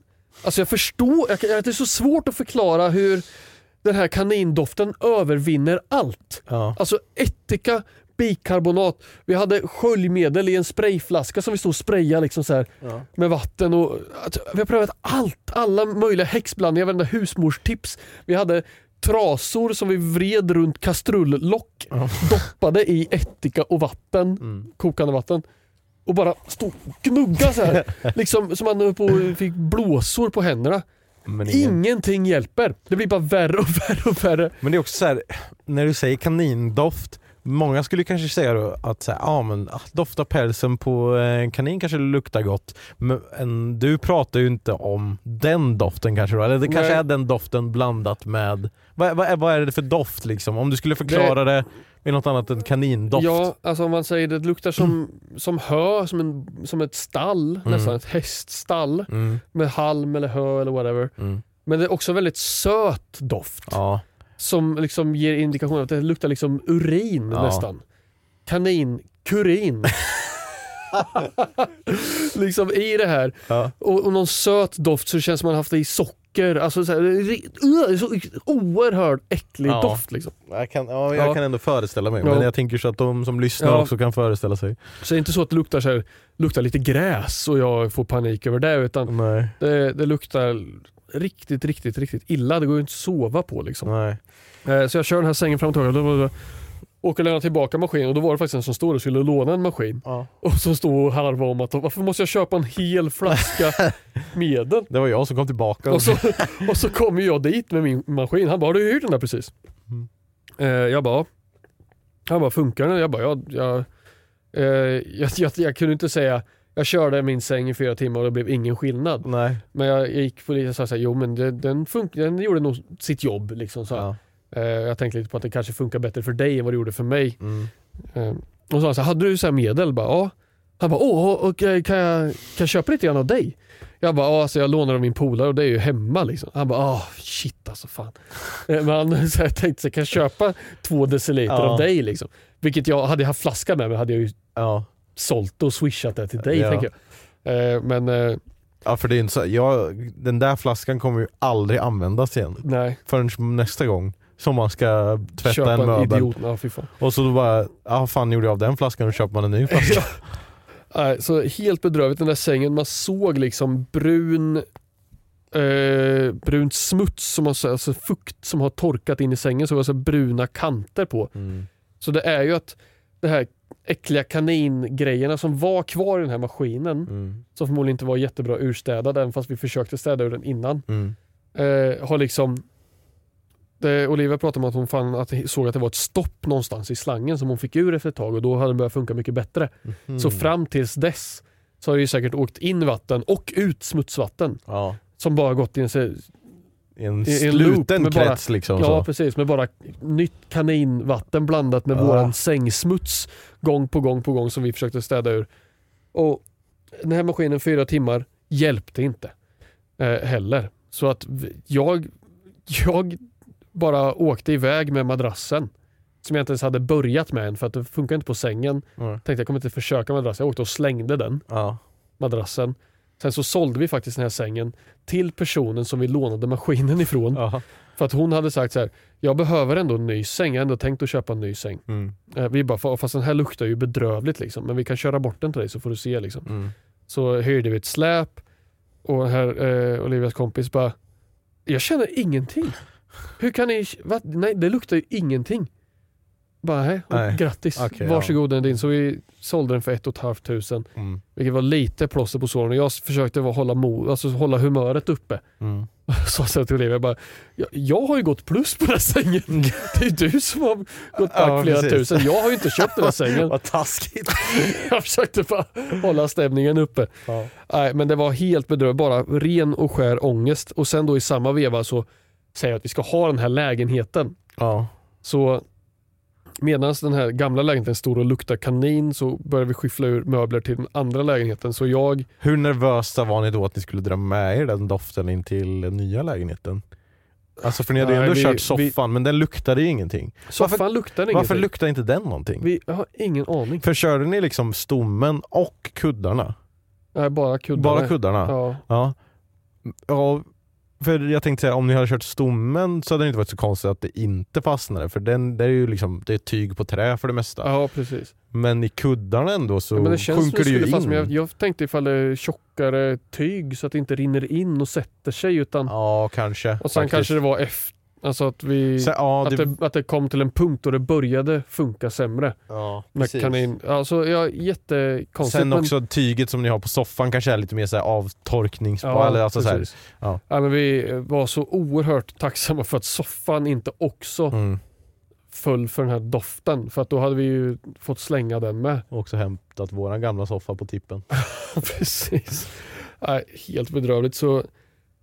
Speaker 1: alltså jag förstår, jag, det är så svårt att förklara hur den här kanindoften övervinner allt.
Speaker 2: Ja.
Speaker 1: Alltså ättika, bikarbonat, vi hade sköljmedel i en sprayflaska som vi stod och sprayade liksom så här med vatten. Och, alltså, vi har prövat allt, alla möjliga häxblandningar, varenda husmorstips. Vi hade trasor som vi vred runt kastrullock, doppade i ättika och vatten,
Speaker 2: Mm.
Speaker 1: kokande vatten. Och bara stod och gnugga så här. liksom som man på fick blåsor på händerna.
Speaker 2: Ingen...
Speaker 1: Ingenting hjälper. Det blir bara värre och värre och värre.
Speaker 2: men det är också så här, när du säger kanindoft, många skulle kanske säga då att så här, ah, men, ah, dofta pälsen på en kanin kanske luktar gott. Men en, du pratar ju inte om den doften kanske då, eller det kanske
Speaker 1: Nej.
Speaker 2: är den doften blandat med, vad, vad, är, vad är det för doft liksom? Om du skulle förklara det, med något annat än kanindoft?
Speaker 1: Ja, alltså om man säger det luktar som, som hö, som, en, som ett stall, nästan ett häststall
Speaker 2: Mm,
Speaker 1: med halm eller hö eller whatever.
Speaker 2: mm.
Speaker 1: Men det är också väldigt söt doft
Speaker 2: Ja.
Speaker 1: Som liksom ger indikation att det luktar liksom urin
Speaker 2: Ja.
Speaker 1: nästan. Kanin, kurin. liksom i det här.
Speaker 2: Ja.
Speaker 1: Och, och någon söt doft så det känns som man haft det i socker. Alltså så här, så oerhört äcklig
Speaker 2: Ja.
Speaker 1: doft liksom.
Speaker 2: Jag, kan, ja, jag
Speaker 1: Ja.
Speaker 2: kan ändå föreställa mig, men jag tänker så att de som lyssnar också kan föreställa sig.
Speaker 1: Så det är inte så att det luktar, så här, luktar lite gräs och jag får panik över det utan det, det luktar riktigt, riktigt, riktigt illa. Det går ju inte att sova på liksom.
Speaker 2: Nej.
Speaker 1: Eh, Så jag kör den här sängen fram och tillbaka. Och lämnar tillbaka maskinen och då var det faktiskt en som stod och skulle låna en maskin.
Speaker 2: Ja.
Speaker 1: Och så stod och harvade om att varför måste jag köpa en hel flaska medel?
Speaker 2: Det var jag som kom tillbaka.
Speaker 1: Och så, och så kommer jag dit med min maskin. Han bara, har du hyrt den där precis?
Speaker 2: Mm.
Speaker 1: Eh, jag bara. Han bara, funkar den? Jag bara, ja, jag, eh, jag, jag, jag kunde inte säga, jag körde min säng i fyra timmar och det blev ingen skillnad.
Speaker 2: Nej.
Speaker 1: Men jag gick på det och sa så här, jo men det, den, fun- den gjorde nog sitt jobb. Liksom, så.
Speaker 2: Ja.
Speaker 1: Eh, jag tänkte lite på att det kanske funkar bättre för dig än vad det gjorde för mig.
Speaker 2: Mm.
Speaker 1: Eh, och så sa han så här, hade du så här medel? Bara, ja. Han bara, åh, och, eh, kan, jag, kan jag köpa lite grann av dig? Jag bara, "Ja, alltså jag lånar av min polare och det är ju hemma liksom. Han bara, åh shit alltså fan. Eh, Men han så jag tänkte, så kan jag köpa två deciliter
Speaker 2: Ja.
Speaker 1: av dig liksom? Vilket jag, hade jag haft flaska med mig hade jag ju
Speaker 2: Ja.
Speaker 1: Sålt och swishat det till dig
Speaker 2: Ja.
Speaker 1: tänker jag. Eh, Men eh,
Speaker 2: ja, för det är inte så, jag, den där flaskan kommer ju aldrig användas igen.
Speaker 1: nej,
Speaker 2: Förrän nästa gång som man ska tvätta
Speaker 1: köpa
Speaker 2: en möbel.
Speaker 1: idiot. Ja.
Speaker 2: Och så då bara, ja vad fan gjorde jag av den flaskan? Och köper man en ny flaska.
Speaker 1: Nej, så helt bedrövligt den där sängen. Man såg liksom brun eh, brun smuts, som har, alltså fukt som har torkat in i sängen. Så det var så bruna kanter på.
Speaker 2: Mm.
Speaker 1: Så det är ju att det här äckliga kaningrejerna som var kvar i den här maskinen,
Speaker 2: Mm.
Speaker 1: som förmodligen inte var jättebra urstädad även fast vi försökte städa ur den innan.
Speaker 2: Mm.
Speaker 1: Eh, har liksom det, Olivia pratade om att hon fann att, såg att det var ett stopp någonstans i slangen som hon fick ur efter ett tag och då hade den börjat funka mycket bättre.
Speaker 2: Mm.
Speaker 1: Så fram tills dess så har det ju säkert åkt in vatten och ut smutsvatten
Speaker 2: Ja.
Speaker 1: som bara gått i en,
Speaker 2: I en
Speaker 1: I en
Speaker 2: sluten
Speaker 1: med bara-
Speaker 2: krets liksom.
Speaker 1: ja
Speaker 2: så.
Speaker 1: precis, med bara nytt kaninvatten blandat med
Speaker 2: Ja.
Speaker 1: våran sängsmuts gång på gång på gång som vi försökte städa ur. Och den här maskinen fyra timmar hjälpte inte eh, heller. Så att jag, jag bara åkte iväg med madrassen som jag inte ens hade börjat med än för att det funkar inte på sängen.
Speaker 2: Mm.
Speaker 1: Tänkte jag kommer inte försöka madrassen. Jag åkte och slängde den.
Speaker 2: Ja.
Speaker 1: madrassen. Sen så sålde vi faktiskt den här sängen till personen som vi lånade maskinen ifrån.
Speaker 2: Ja.
Speaker 1: För att hon hade sagt så här, jag behöver ändå en ny säng, jag har ändå tänkt att köpa en ny säng.
Speaker 2: Mm.
Speaker 1: Eh, Vi bara, "Fa- fast den här luktar ju bedrövligt liksom, men vi kan köra bort den till dig så får du se liksom.
Speaker 2: Mm.
Speaker 1: Så hyrde vi ett släp och här eh, Olivias kompis bara, jag känner ingenting. Hur kan ni, va? Nej det luktar ju ingenting. Bara, "Nej, och
Speaker 2: Nej.
Speaker 1: grattis,
Speaker 2: Okej,
Speaker 1: varsågod den är din. Så vi sålde den för ett och ett halvt tusen.
Speaker 2: Mm.
Speaker 1: Vilket var lite plåster på såren jag försökte hålla, mo- alltså hålla humöret uppe.
Speaker 2: Mm.
Speaker 1: Så sa jag till Olivia, jag, bara, jag, jag har ju gått plus på den här sängen. Det är du som har gått back
Speaker 2: Ja,
Speaker 1: flera
Speaker 2: precis.
Speaker 1: tusen. Jag har ju inte köpt den här sängen.
Speaker 2: Vad taskigt.
Speaker 1: Jag försökte bara hålla stämningen uppe.
Speaker 2: Ja.
Speaker 1: Nej, men det var helt bedrövligt, bara ren och skär ångest. Och sen då i samma veva så säger jag att vi ska ha den här lägenheten.
Speaker 2: Ja.
Speaker 1: Så medan den här gamla lägenheten står och luktar kanin så börjar vi skyffla ur möbler till den andra lägenheten. Så jag
Speaker 2: Hur nervösa var ni då att ni skulle dra med er den doften in till den nya lägenheten? Alltså för ni hade ju ändå
Speaker 1: vi-
Speaker 2: kört
Speaker 1: vi-
Speaker 2: soffan men den luktade ju ingenting.
Speaker 1: Soffan
Speaker 2: Varför-
Speaker 1: luktar ingenting.
Speaker 2: Varför luktar inte den någonting?
Speaker 1: vi, jag har ingen aning.
Speaker 2: För körde ni liksom stommen och kuddarna?
Speaker 1: Nej, bara kuddarna.
Speaker 2: Bara kuddarna?
Speaker 1: Ja.
Speaker 2: Ja. ja. För jag tänkte säga, om ni hade kört stommen så hade det inte varit så konstigt att det inte fastnade. För den, det är ju liksom, det är tyg på trä för det mesta.
Speaker 1: ja, precis.
Speaker 2: Men i kuddarna ändå så
Speaker 1: Ja, men det känns
Speaker 2: sjunker
Speaker 1: det
Speaker 2: ju in.
Speaker 1: fast, men jag, jag tänkte ifall det är tjockare tyg så att det inte rinner in och sätter sig. Utan,
Speaker 2: Ja, kanske.
Speaker 1: och sen
Speaker 2: faktiskt.
Speaker 1: kanske det var efter, alltså att, vi,
Speaker 2: Så, ja,
Speaker 1: att,
Speaker 2: det,
Speaker 1: det, att det kom till en punkt då det började funka sämre.
Speaker 2: ja, precis.
Speaker 1: kanin. Alltså, ja, jättekonstigt.
Speaker 2: Sen
Speaker 1: men-
Speaker 2: också tyget som ni har på soffan kanske är lite mer så här avtorkningsbart.
Speaker 1: Ja,
Speaker 2: eller alltså så
Speaker 1: precis.
Speaker 2: ja.
Speaker 1: Ja, men vi var så oerhört tacksamma för att soffan inte också
Speaker 2: mm.
Speaker 1: föll för den här doften. För att då hade vi ju fått slänga den med.
Speaker 2: Och också hämtat våran gamla soffa på tippen.
Speaker 1: Precis. Nej, helt bedrövligt. Så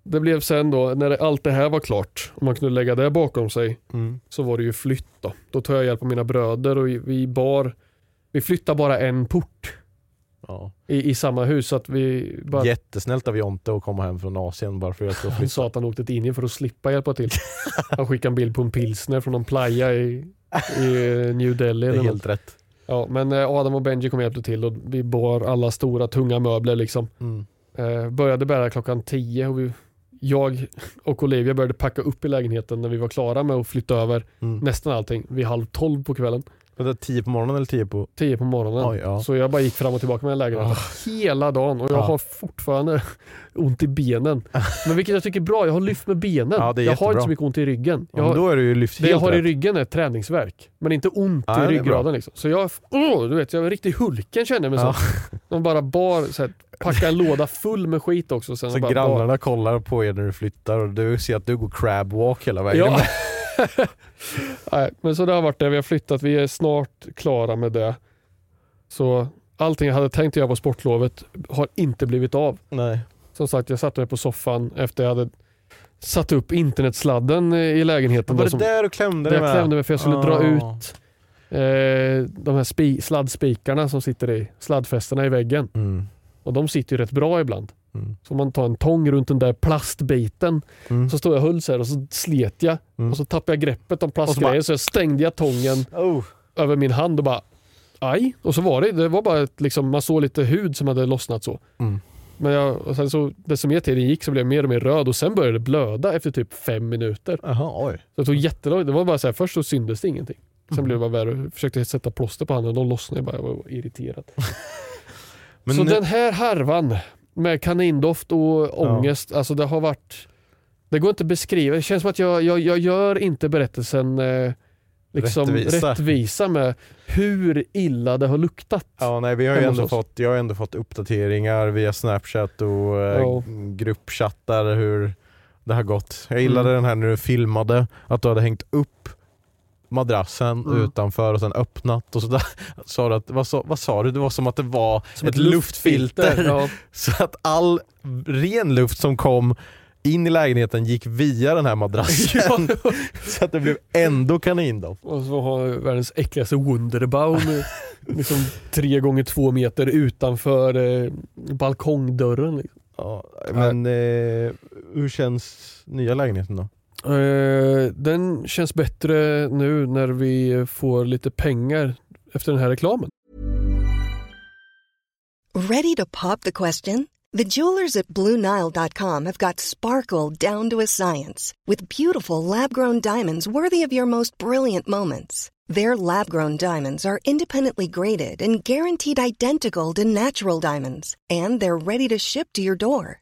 Speaker 1: det blev sen då, när allt det här var klart och man kunde lägga det bakom sig,
Speaker 2: Mm.
Speaker 1: så var det ju flytt då. Då tog jag hjälp av mina bröder och vi bar, vi flyttade bara en port
Speaker 2: Ja.
Speaker 1: i, i samma hus. Så att vi bara,
Speaker 2: Jättesnällt av Jonte att komma hem från Asien bara för att
Speaker 1: han sa att han åkte till Indien för att slippa hjälpa till. Han skickade en bild på en pilsner från någon playa i, i eh, New Delhi.
Speaker 2: Det är
Speaker 1: något.
Speaker 2: helt rätt.
Speaker 1: Ja, men eh, Adam och Benji kom och hjälpte till och vi bar alla stora tunga möbler liksom.
Speaker 2: Mm.
Speaker 1: Eh, började bära klockan 10 och vi, jag och Olivia började packa upp i lägenheten när vi var klara med att flytta över
Speaker 2: Mm.
Speaker 1: nästan allting vid halv tolv på kvällen.
Speaker 2: Det tio på morgonen eller tio på...
Speaker 1: 10 på morgonen.
Speaker 2: Oj, ja.
Speaker 1: Så jag bara gick fram och tillbaka med lägenheten hela dagen och jag
Speaker 2: Ja.
Speaker 1: har fortfarande ont i benen. Men vilket jag tycker är bra, jag har lyft med benen.
Speaker 2: Ja,
Speaker 1: jag har inte så mycket ont i ryggen.
Speaker 2: Ja,
Speaker 1: Jag har,
Speaker 2: då är det ju lyft
Speaker 1: det jag har i
Speaker 2: rätt.
Speaker 1: ryggen är träningsverk men inte ont i ryggraden. Liksom. Så jag, åh, du vet, jag var riktigt Hulken kände jag mig som. De bara bar, så här, packade en låda full med skit också. Sen
Speaker 2: Så
Speaker 1: bara bar.
Speaker 2: grannarna kollar på er när du flyttar och du ser att du går crabwalk hela vägen.
Speaker 1: Nej, men så det har varit det. Vi har flyttat. Vi är snart klara med det. Så allting jag hade tänkt göra på sportlovet har inte blivit av.
Speaker 2: Nej.
Speaker 1: Som sagt, jag satte mig på soffan efter jag hade satt upp internetsladden i lägenheten.
Speaker 2: Var
Speaker 1: då
Speaker 2: det
Speaker 1: som,
Speaker 2: där du klämde dig
Speaker 1: jag
Speaker 2: med?
Speaker 1: klämde mig för jag skulle dra
Speaker 2: Ah.
Speaker 1: ut eh, de här spi, sladdspikarna som sitter i sladdfästena i väggen.
Speaker 2: Mm.
Speaker 1: Och de sitter ju rätt bra ibland.
Speaker 2: Mm.
Speaker 1: Så om man tar en tång runt den där plastbiten
Speaker 2: Mm.
Speaker 1: så står jag och höll så här och så slet jag
Speaker 2: Mm.
Speaker 1: och så tappade jag greppet om
Speaker 2: Och så bara-
Speaker 1: plastgrejen så jag stängde jag tången
Speaker 2: Oh.
Speaker 1: över min hand och bara aj. Och så var det, det var bara ett, liksom, man såg lite hud som hade lossnat så.
Speaker 2: Mm.
Speaker 1: Men jag, och sen så, desto mer tiden gick så blev jag mer och mer röd och sen började det blöda efter typ fem minuter.
Speaker 2: Jaha, oj.
Speaker 1: Så det tog jättelångt. Det var bara så här, först så syntes det ingenting. Sen
Speaker 2: Mm.
Speaker 1: blev det bara värre. Jag försökte sätta plåster på handen och de lossnade. Jag bara jag var irriterad. Så
Speaker 2: nu-
Speaker 1: den här harvan med kanindoft och ångest, alltså det har varit... Det går inte att beskriva. Det känns som att jag, jag, jag gör inte berättelsen eh, liksom
Speaker 2: Rättvisa.
Speaker 1: rättvisa. med hur illa det har luktat.
Speaker 2: Ja, nej, vi har ju ändå fått, jag har ändå fått uppdateringar via Snapchat och eh,
Speaker 1: Ja.
Speaker 2: gruppchattar hur det har gått. Jag gillade
Speaker 1: Mm.
Speaker 2: den här när du filmade, att du hade hängt upp madrassen
Speaker 1: Mm.
Speaker 2: utanför och sen öppnat och så där, sa du att, vad, sa, vad sa du? Det var som att det var
Speaker 1: Som
Speaker 2: ett, luftfilter.
Speaker 1: Ja,
Speaker 2: Så att all ren luft som kom in i lägenheten gick via den här madrassen. så att det blev ändå kanindoft.
Speaker 1: och så har världens äckligaste Wunderbaum liksom tre gånger två meter utanför eh, balkongdörren. Liksom.
Speaker 2: Ja, men eh, hur känns nya lägenheten då?
Speaker 1: Eh, den känns bättre nu när vi får lite pengar efter den här reklamen.
Speaker 3: Ready to pop the question? The jewelers at BlueNile.com have got sparkle down to a science with beautiful lab grown diamonds worthy of your most brilliant moments. Their lab grown diamonds are independently graded and guaranteed identical to natural diamonds, and they're ready to ship to your door.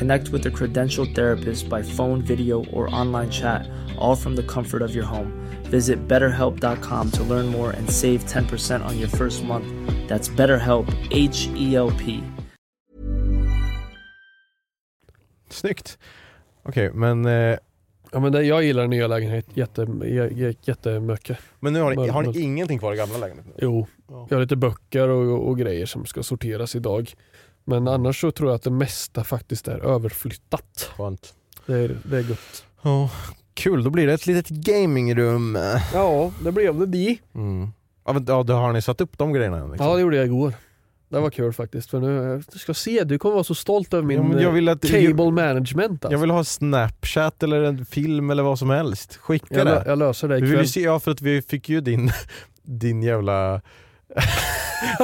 Speaker 4: Connect with a credentialed therapist by phone, video, or online chat, all from the comfort of your home. Visit betterhelp.com to learn more and save 10% on your first month. That's BetterHelp, H E L P.
Speaker 2: Snyggt. Okej, men, eh,
Speaker 1: Ja, men det, jag gillar den nya lägenheten jätte, jä- jättemycket.
Speaker 2: men nu har ni, har ni ingenting kvar i gamla lägenheten?
Speaker 1: Jo,
Speaker 2: Ja.
Speaker 1: jag har lite böcker och, och grejer som ska sorteras idag. Men annars så tror jag att det mesta faktiskt är överflyttat.
Speaker 2: Skönt.
Speaker 1: Det är, det är gott.
Speaker 2: Ja, kul, då blir det ett litet gamingrum.
Speaker 1: Ja, det blev det det.
Speaker 2: Mm. Ja, men, ja, då har ni satt upp de grejerna än, liksom.
Speaker 1: Ja, det gjorde jag igår. Det var kul faktiskt. För nu, du ska se, du kommer vara så stolt över min
Speaker 2: Ja, jag vill att-
Speaker 1: eh, cable management. Alltså.
Speaker 2: Jag vill ha snapchat eller en film eller vad som helst. Skicka
Speaker 1: jag,
Speaker 2: det.
Speaker 1: jag löser det
Speaker 2: Vi vill
Speaker 1: ikväll.
Speaker 2: ju se, ja för att vi fick ju din, din jävla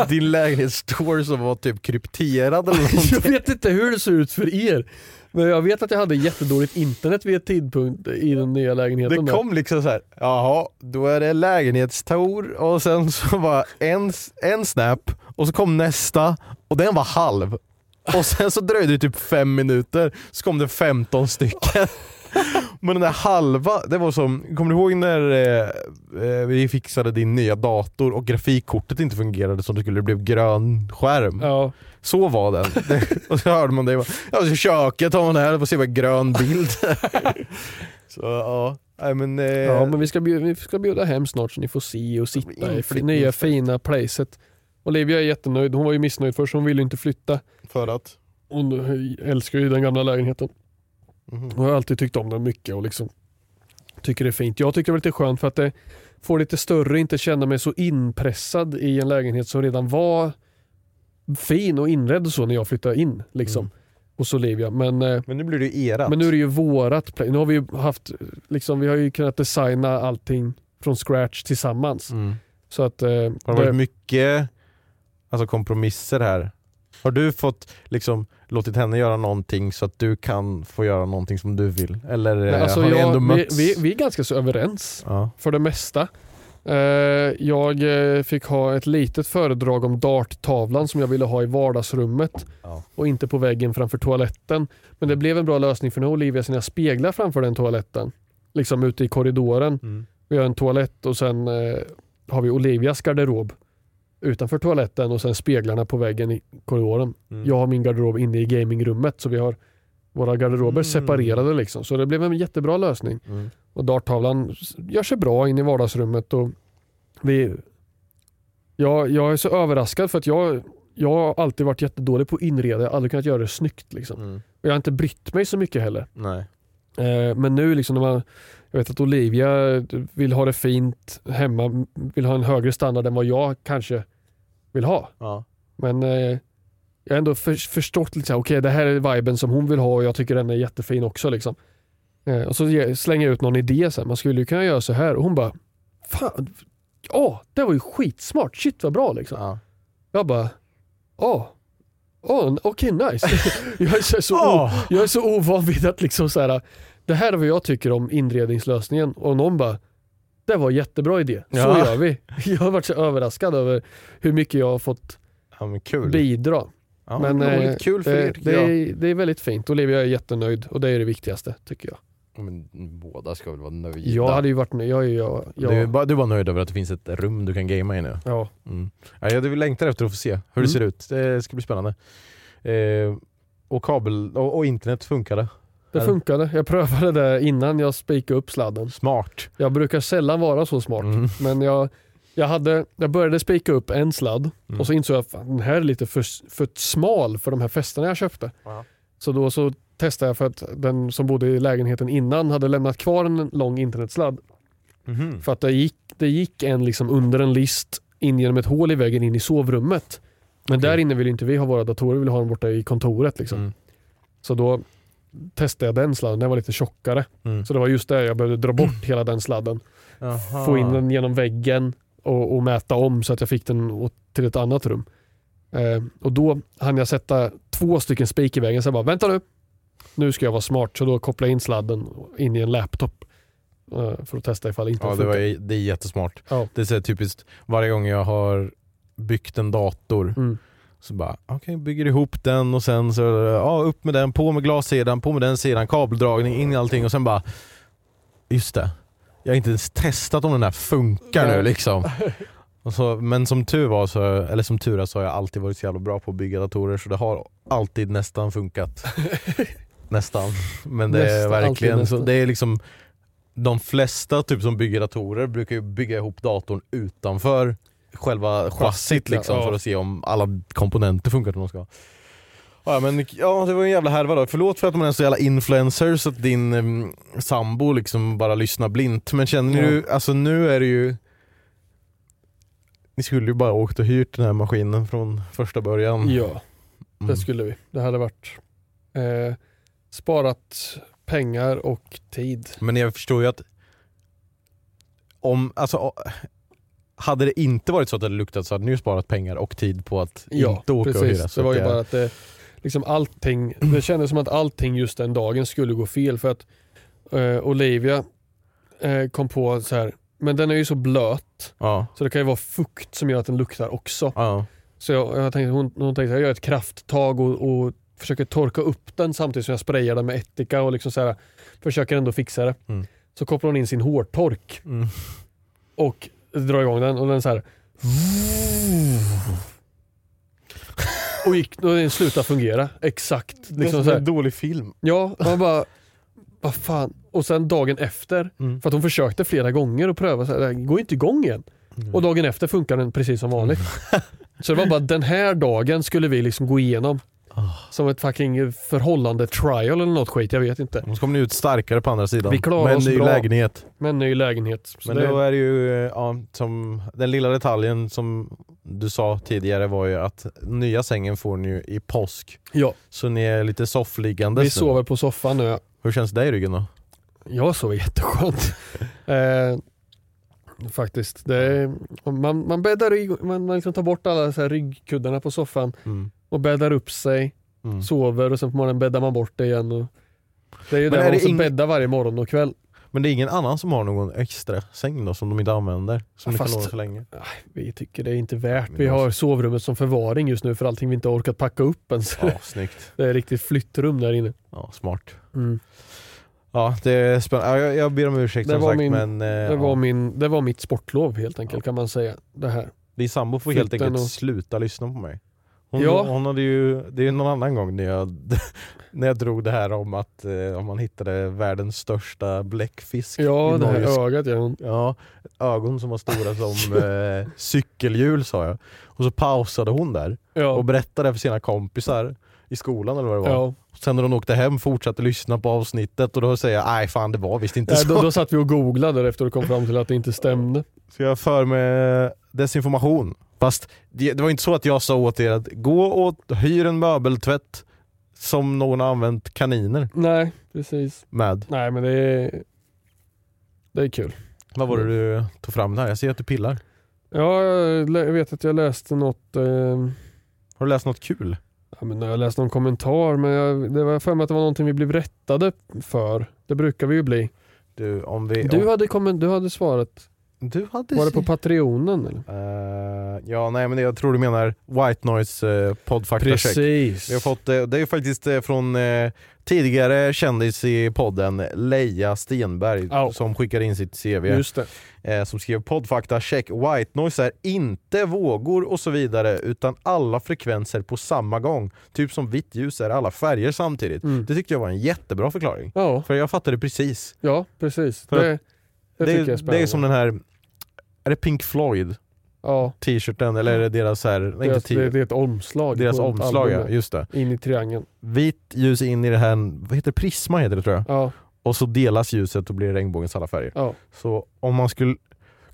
Speaker 2: din lägenhetsstore som var typ krypterad eller
Speaker 1: jag
Speaker 2: någonting.
Speaker 1: vet inte hur det ser ut för er. Men jag vet att jag hade jättedåligt internet vid ett tidpunkt i den nya lägenheten.
Speaker 2: Det
Speaker 1: där.
Speaker 2: kom liksom så här. jaha, då är det lägenhetstor och sen så var en, en snap och så kom nästa och den var halv. Och sen så dröjde det typ fem minuter så kom det 15 stycken. Men den där halva, det var som, kommer du ihåg när eh, eh, vi fixade din nya dator och grafikkortet inte fungerade som det skulle, det blev grön skärm.
Speaker 1: Ja.
Speaker 2: Så var den. Det, och så hörde man det, ja så i köket har man det här, får se vad grön bild. så ja, nej men... Eh,
Speaker 1: ja, men vi ska, bjuda, vi ska bjuda hem snart så ni får se och sitta i
Speaker 2: Inflyttningsfest.
Speaker 1: nya fina placet. Olivia är jättenöjd. Hon var ju missnöjd först, hon ville inte flytta.
Speaker 2: För att?
Speaker 1: Hon älskar ju den gamla lägenheten.
Speaker 2: Mhm.
Speaker 1: Hon har alltid tyckt om den mycket och liksom tycker det är fint. Jag tycker det är lite skönt för att det får lite större, inte känna mig så inpressad i en lägenhet som redan var fin och inredd och så när jag flyttade in. Liksom,
Speaker 2: Mm.
Speaker 1: hos Olivia. Men, eh,
Speaker 2: Men nu blir det ju erat.
Speaker 1: men nu är det ju vårat. Nu har vi ju haft, liksom, vi har ju kunnat designa allting från scratch tillsammans.
Speaker 2: mm.
Speaker 1: Så att, eh,
Speaker 2: Har det
Speaker 1: det,
Speaker 2: varit mycket alltså, kompromisser här? Har du fått liksom låtit henne göra någonting så att du kan få göra någonting som du vill? Eller
Speaker 1: Nej,
Speaker 2: eh,
Speaker 1: alltså
Speaker 2: har ni
Speaker 1: jag,
Speaker 2: ändå
Speaker 1: vi,
Speaker 2: mötts?
Speaker 1: vi, vi är ganska så överens.
Speaker 2: Ja.
Speaker 1: för det mesta. Eh, Jag eh, fick ha ett litet föredrag om darttavlan som jag ville ha i vardagsrummet
Speaker 2: Ja.
Speaker 1: och inte på väggen framför toaletten. Men det blev en bra lösning för nu har Olivia sina speglar framför den toaletten. Liksom ute i korridoren.
Speaker 2: Mm.
Speaker 1: Vi har en toalett och sen har vi Olivias garderob utanför toaletten och sen speglarna på väggen i korridoren.
Speaker 2: Mm.
Speaker 1: Jag har min garderob inne i gamingrummet så vi har våra garderober
Speaker 2: Mm.
Speaker 1: separerade liksom. Så det blev en jättebra lösning.
Speaker 2: Mm.
Speaker 1: Och darttavlan gör sig bra in i vardagsrummet. Och vi, jag, jag är så överraskad för att jag, jag har alltid varit jättedålig på att inreda. Jag har aldrig kunnat göra det snyggt. Liksom.
Speaker 2: Mm.
Speaker 1: Och jag har inte brytt mig så mycket heller. Eh, men nu liksom när man, jag vet att Olivia vill ha det fint hemma, vill ha en högre standard än vad jag kanske vill ha.
Speaker 2: Ja.
Speaker 1: Men eh, jag har ändå för, förstått lite okej det här är viben som hon vill ha och jag tycker den är jättefin också. Liksom. Eh, och så ge, slänger jag ut någon idé, här, man skulle ju kunna göra så här och hon bara, fan, ja det var ju skitsmart, shit vad bra liksom.
Speaker 2: Ja.
Speaker 1: Jag bara, ja, oh, okej nice. jag, är så,
Speaker 2: Åh.
Speaker 1: jag är så ovan vid att liksom så här, det här är vad jag tycker om inredningslösningen och någon bara, det var en jättebra idé, så
Speaker 2: Ja.
Speaker 1: gör vi. Jag har varit så överraskad över hur mycket jag har fått
Speaker 2: ja, men
Speaker 1: bidra.
Speaker 2: Ja,
Speaker 1: Men eh,
Speaker 2: kul för
Speaker 1: det,
Speaker 2: er
Speaker 1: det, är, det är väldigt fint. Olivia är jättenöjd och det är det viktigaste tycker jag.
Speaker 2: Ja, Men båda ska väl vara nöjda.
Speaker 1: Jag hade ju varit nöjd. Jag, jag, jag,
Speaker 2: Du, bara, du bara nöjd över att det finns ett rum du kan gamea i nu?
Speaker 1: ja.
Speaker 2: Mm. Ja, jag längtar efter att få se hur
Speaker 1: Mm.
Speaker 2: det ser ut. Det ska bli spännande. Eh, och kabel och, och internet funkade.
Speaker 1: Det funkade. Jag prövade det innan jag spikade upp sladden.
Speaker 2: Smart.
Speaker 1: Jag brukar sällan vara så smart.
Speaker 2: Mm.
Speaker 1: Men jag, jag, hade, jag började spika upp en sladd
Speaker 2: Mm.
Speaker 1: och så insåg jag att den här är lite för, för smal för de här fästena jag köpte.
Speaker 2: Ja.
Speaker 1: Så då så testade jag för att den som bodde i lägenheten innan hade lämnat kvar en lång internetsladd.
Speaker 2: Mhm.
Speaker 1: För att det gick, det gick en liksom under en list in genom ett hål i väggen in i sovrummet. Men
Speaker 2: Okej.
Speaker 1: där inne vill inte vi ha våra datorer, vi vill ha dem borta i kontoret. Liksom.
Speaker 2: Mm.
Speaker 1: Så då testade jag den sladden, den var lite tjockare.
Speaker 2: Mm.
Speaker 1: Så det var just det, jag behövde dra bort hela den sladden.
Speaker 2: Jaha.
Speaker 1: Få in den genom väggen och, och mäta om så att jag fick den till ett annat rum. Eh, och då hann jag sätta två stycken spik i väggen, så jag bara vänta nu. Nu ska jag vara smart, så då kopplade jag in sladden in i en laptop. eh, för att testa ifall inte
Speaker 2: Ja, det, var, det är jättesmart.
Speaker 1: Ja.
Speaker 2: Det är så typiskt, varje gång jag har byggt en dator
Speaker 1: Mm.
Speaker 2: Så bara, okej, bygger ihop den och sen så, ja, upp med den, på med glassidan, på med den sidan, kabeldragning, in i allting och sen bara, just det, jag har inte ens testat om den här funkar
Speaker 1: Nej.
Speaker 2: nu liksom. Så, men som tur var, så, eller som tur är så har jag alltid varit så jävla bra på att bygga datorer så det har alltid nästan funkat. nästan. Men det är
Speaker 1: Nästan, alltid
Speaker 2: verkligen så, det är liksom de flesta typ som bygger datorer brukar ju bygga ihop datorn utanför själva chassit liksom
Speaker 1: Ja.
Speaker 2: för att se om alla komponenter funkar som de ska. Ja men ja, det var en jävla härva då. Förlåt för att man är så jävla influencer så att din um, sambo liksom bara lyssnar blint. Men känner
Speaker 1: Ja.
Speaker 2: ju, alltså nu är det ju Ni skulle ju bara åkt och hyrt den här maskinen från första början.
Speaker 1: Ja, det
Speaker 2: Mm.
Speaker 1: skulle vi. Det hade varit eh, sparat pengar och tid.
Speaker 2: Men jag förstår ju att om, alltså hade det inte varit så att det luktat så hade ni ju sparat pengar och tid på att
Speaker 1: Ja,
Speaker 2: inte åka och
Speaker 1: precis.
Speaker 2: hyra. Så
Speaker 1: Det var
Speaker 2: att
Speaker 1: ju bara att det, liksom allting, det kändes som att allting just den dagen skulle gå fel för att eh, Olivia eh, kom på så här, men den är ju så blöt
Speaker 2: Ja,
Speaker 1: så det kan ju vara fukt som gör att den luktar också.
Speaker 2: ja.
Speaker 1: Så jag, jag tänkte, hon, hon tänkte jag gör ett krafttag och, och försöker torka upp den samtidigt som jag sprayar den med ättika och liksom så här, försöker ändå fixa det.
Speaker 2: Mm.
Speaker 1: Så kopplar hon in sin hårtork
Speaker 2: Mm.
Speaker 1: och drar igång den och den så här. Och gick, och den slutade fungera. Exakt.
Speaker 2: Det är
Speaker 1: Liksom
Speaker 2: som
Speaker 1: så här.
Speaker 2: en dålig film.
Speaker 1: Ja, man bara, vad fan. Och sen dagen efter,
Speaker 2: Mm.
Speaker 1: för att hon försökte flera gånger och pröva, så här, här går inte igång igen.
Speaker 2: Mm.
Speaker 1: Och dagen efter funkar den precis som vanligt. Så det var bara den här dagen skulle vi liksom gå igenom.
Speaker 2: Ah.
Speaker 1: Som ett fucking förhållande trial eller något skit, jag vet inte.
Speaker 2: Och så kommer ni ut starkare på andra sidan.
Speaker 1: Vi klarar
Speaker 2: Med en
Speaker 1: oss
Speaker 2: ny
Speaker 1: bra.
Speaker 2: lägenhet.
Speaker 1: Men ny lägenhet. Så
Speaker 2: Men
Speaker 1: det,
Speaker 2: då är det ju, eh, ja, som den lilla detaljen som du sa tidigare var ju att nya sängen får ni ju i påsk.
Speaker 1: ja,
Speaker 2: Så ni är lite soffliggandes
Speaker 1: vi sover på soffan nu.
Speaker 2: Hur känns det i ryggen då?
Speaker 1: Jag sover jätteskönt. eh, faktiskt. Det är, man, man bäddar i, man, man liksom tar bort alla så här ryggkuddarna på soffan
Speaker 2: Mm.
Speaker 1: och bäddar upp sig,
Speaker 2: Mm.
Speaker 1: sover och sen på morgonen bäddar man bort det igen. Och det är ju
Speaker 2: Men
Speaker 1: det man måste
Speaker 2: ing-
Speaker 1: bädda varje morgon och kväll.
Speaker 2: Men det är ingen annan som har någon extra säng då som de inte använder? Som ni
Speaker 1: Fast-
Speaker 2: kan låna så länge?
Speaker 1: Vi tycker det är inte värt. Vi
Speaker 2: alltså-
Speaker 1: har sovrummet som förvaring just nu för allting vi inte orkat packa upp ens.
Speaker 2: Ja, snyggt.
Speaker 1: Det är riktigt flyttrum där inne.
Speaker 2: Ja, smart.
Speaker 1: Mm.
Speaker 2: Ja, det är spännande. Ja, jag, jag ber om ursäkt
Speaker 1: Det
Speaker 2: som
Speaker 1: var
Speaker 2: sagt
Speaker 1: min-
Speaker 2: men eh,
Speaker 1: Det var,
Speaker 2: ja.
Speaker 1: min, det var mitt sportlov helt enkelt kan man säga. Det här.
Speaker 2: din sambo får helt enkelt
Speaker 1: och-
Speaker 2: sluta lyssna på mig. Hon,
Speaker 1: Ja.
Speaker 2: hon hade ju, det är någon annan gång när jag, när jag drog det här om att eh, om man hittade världens största bläckfisk
Speaker 1: Ja, det här
Speaker 2: Norges
Speaker 1: ögat ja.
Speaker 2: Ja, ögon som var stora som eh, cykelhjul sa jag. Och så pausade hon där och
Speaker 1: Ja.
Speaker 2: berättade för sina kompisar i skolan eller vad det var.
Speaker 1: ja.
Speaker 2: Sen när hon åkte hem fortsatte lyssna på avsnittet och då säger jag nej fan det var visst inte
Speaker 1: Nej,
Speaker 2: så.
Speaker 1: då, då satt vi och googlade efter och kom fram till att det inte stämde.
Speaker 2: Så jag för med desinformation. Fast det, det var inte så att jag sa åt er att gå och hyr en möbeltvätt som någon har använt kaniner
Speaker 1: Nej, precis.
Speaker 2: med.
Speaker 1: Nej men det är, det är kul.
Speaker 2: Vad var det du tog fram här? Jag ser att du pillar.
Speaker 1: Ja, jag vet att jag läste något, eh,
Speaker 2: Har du läst något kul?
Speaker 1: Ja, men jag läste någon kommentar men jag, det var för mig att det var någonting vi blev rättade för. Det brukar vi ju bli.
Speaker 2: Du, om vi,
Speaker 1: Du
Speaker 2: om,
Speaker 1: hade, kommen, du hade svarat.
Speaker 2: Du hade
Speaker 1: Var det på Patreonen eller?
Speaker 2: Eh, ja, nej men jag tror du menar White Noise uh, poddfakta check.
Speaker 1: Precis.
Speaker 2: Vi har fått, eh, det är faktiskt eh, från tidigare kändis i podden, Leia Stenberg,
Speaker 1: Ja.
Speaker 2: som skickade in sitt CV.
Speaker 1: Just det.
Speaker 2: som skrev poddfakta check, white noise är inte vågor och så vidare utan alla frekvenser på samma gång. Typ som vitt ljus är alla färger samtidigt.
Speaker 1: Mm.
Speaker 2: Det tyckte jag var en jättebra förklaring.
Speaker 1: Ja,
Speaker 2: För jag fattade precis.
Speaker 1: ja precis.
Speaker 2: För
Speaker 1: Det, det,
Speaker 2: Det,
Speaker 1: är
Speaker 2: det är som den här, är det Pink Floyd
Speaker 1: ja,
Speaker 2: t-shirten eller är det deras här,
Speaker 1: deras,
Speaker 2: inte
Speaker 1: det, det är ett omslag.
Speaker 2: deras omslag ja, just det.
Speaker 1: In i triangeln.
Speaker 2: Vitt ljus in i det här, vad heter det? Prisma heter det tror jag.
Speaker 1: Ja,
Speaker 2: Och så delas ljuset och blir regnbågens alla färger.
Speaker 1: ja.
Speaker 2: Så om man skulle...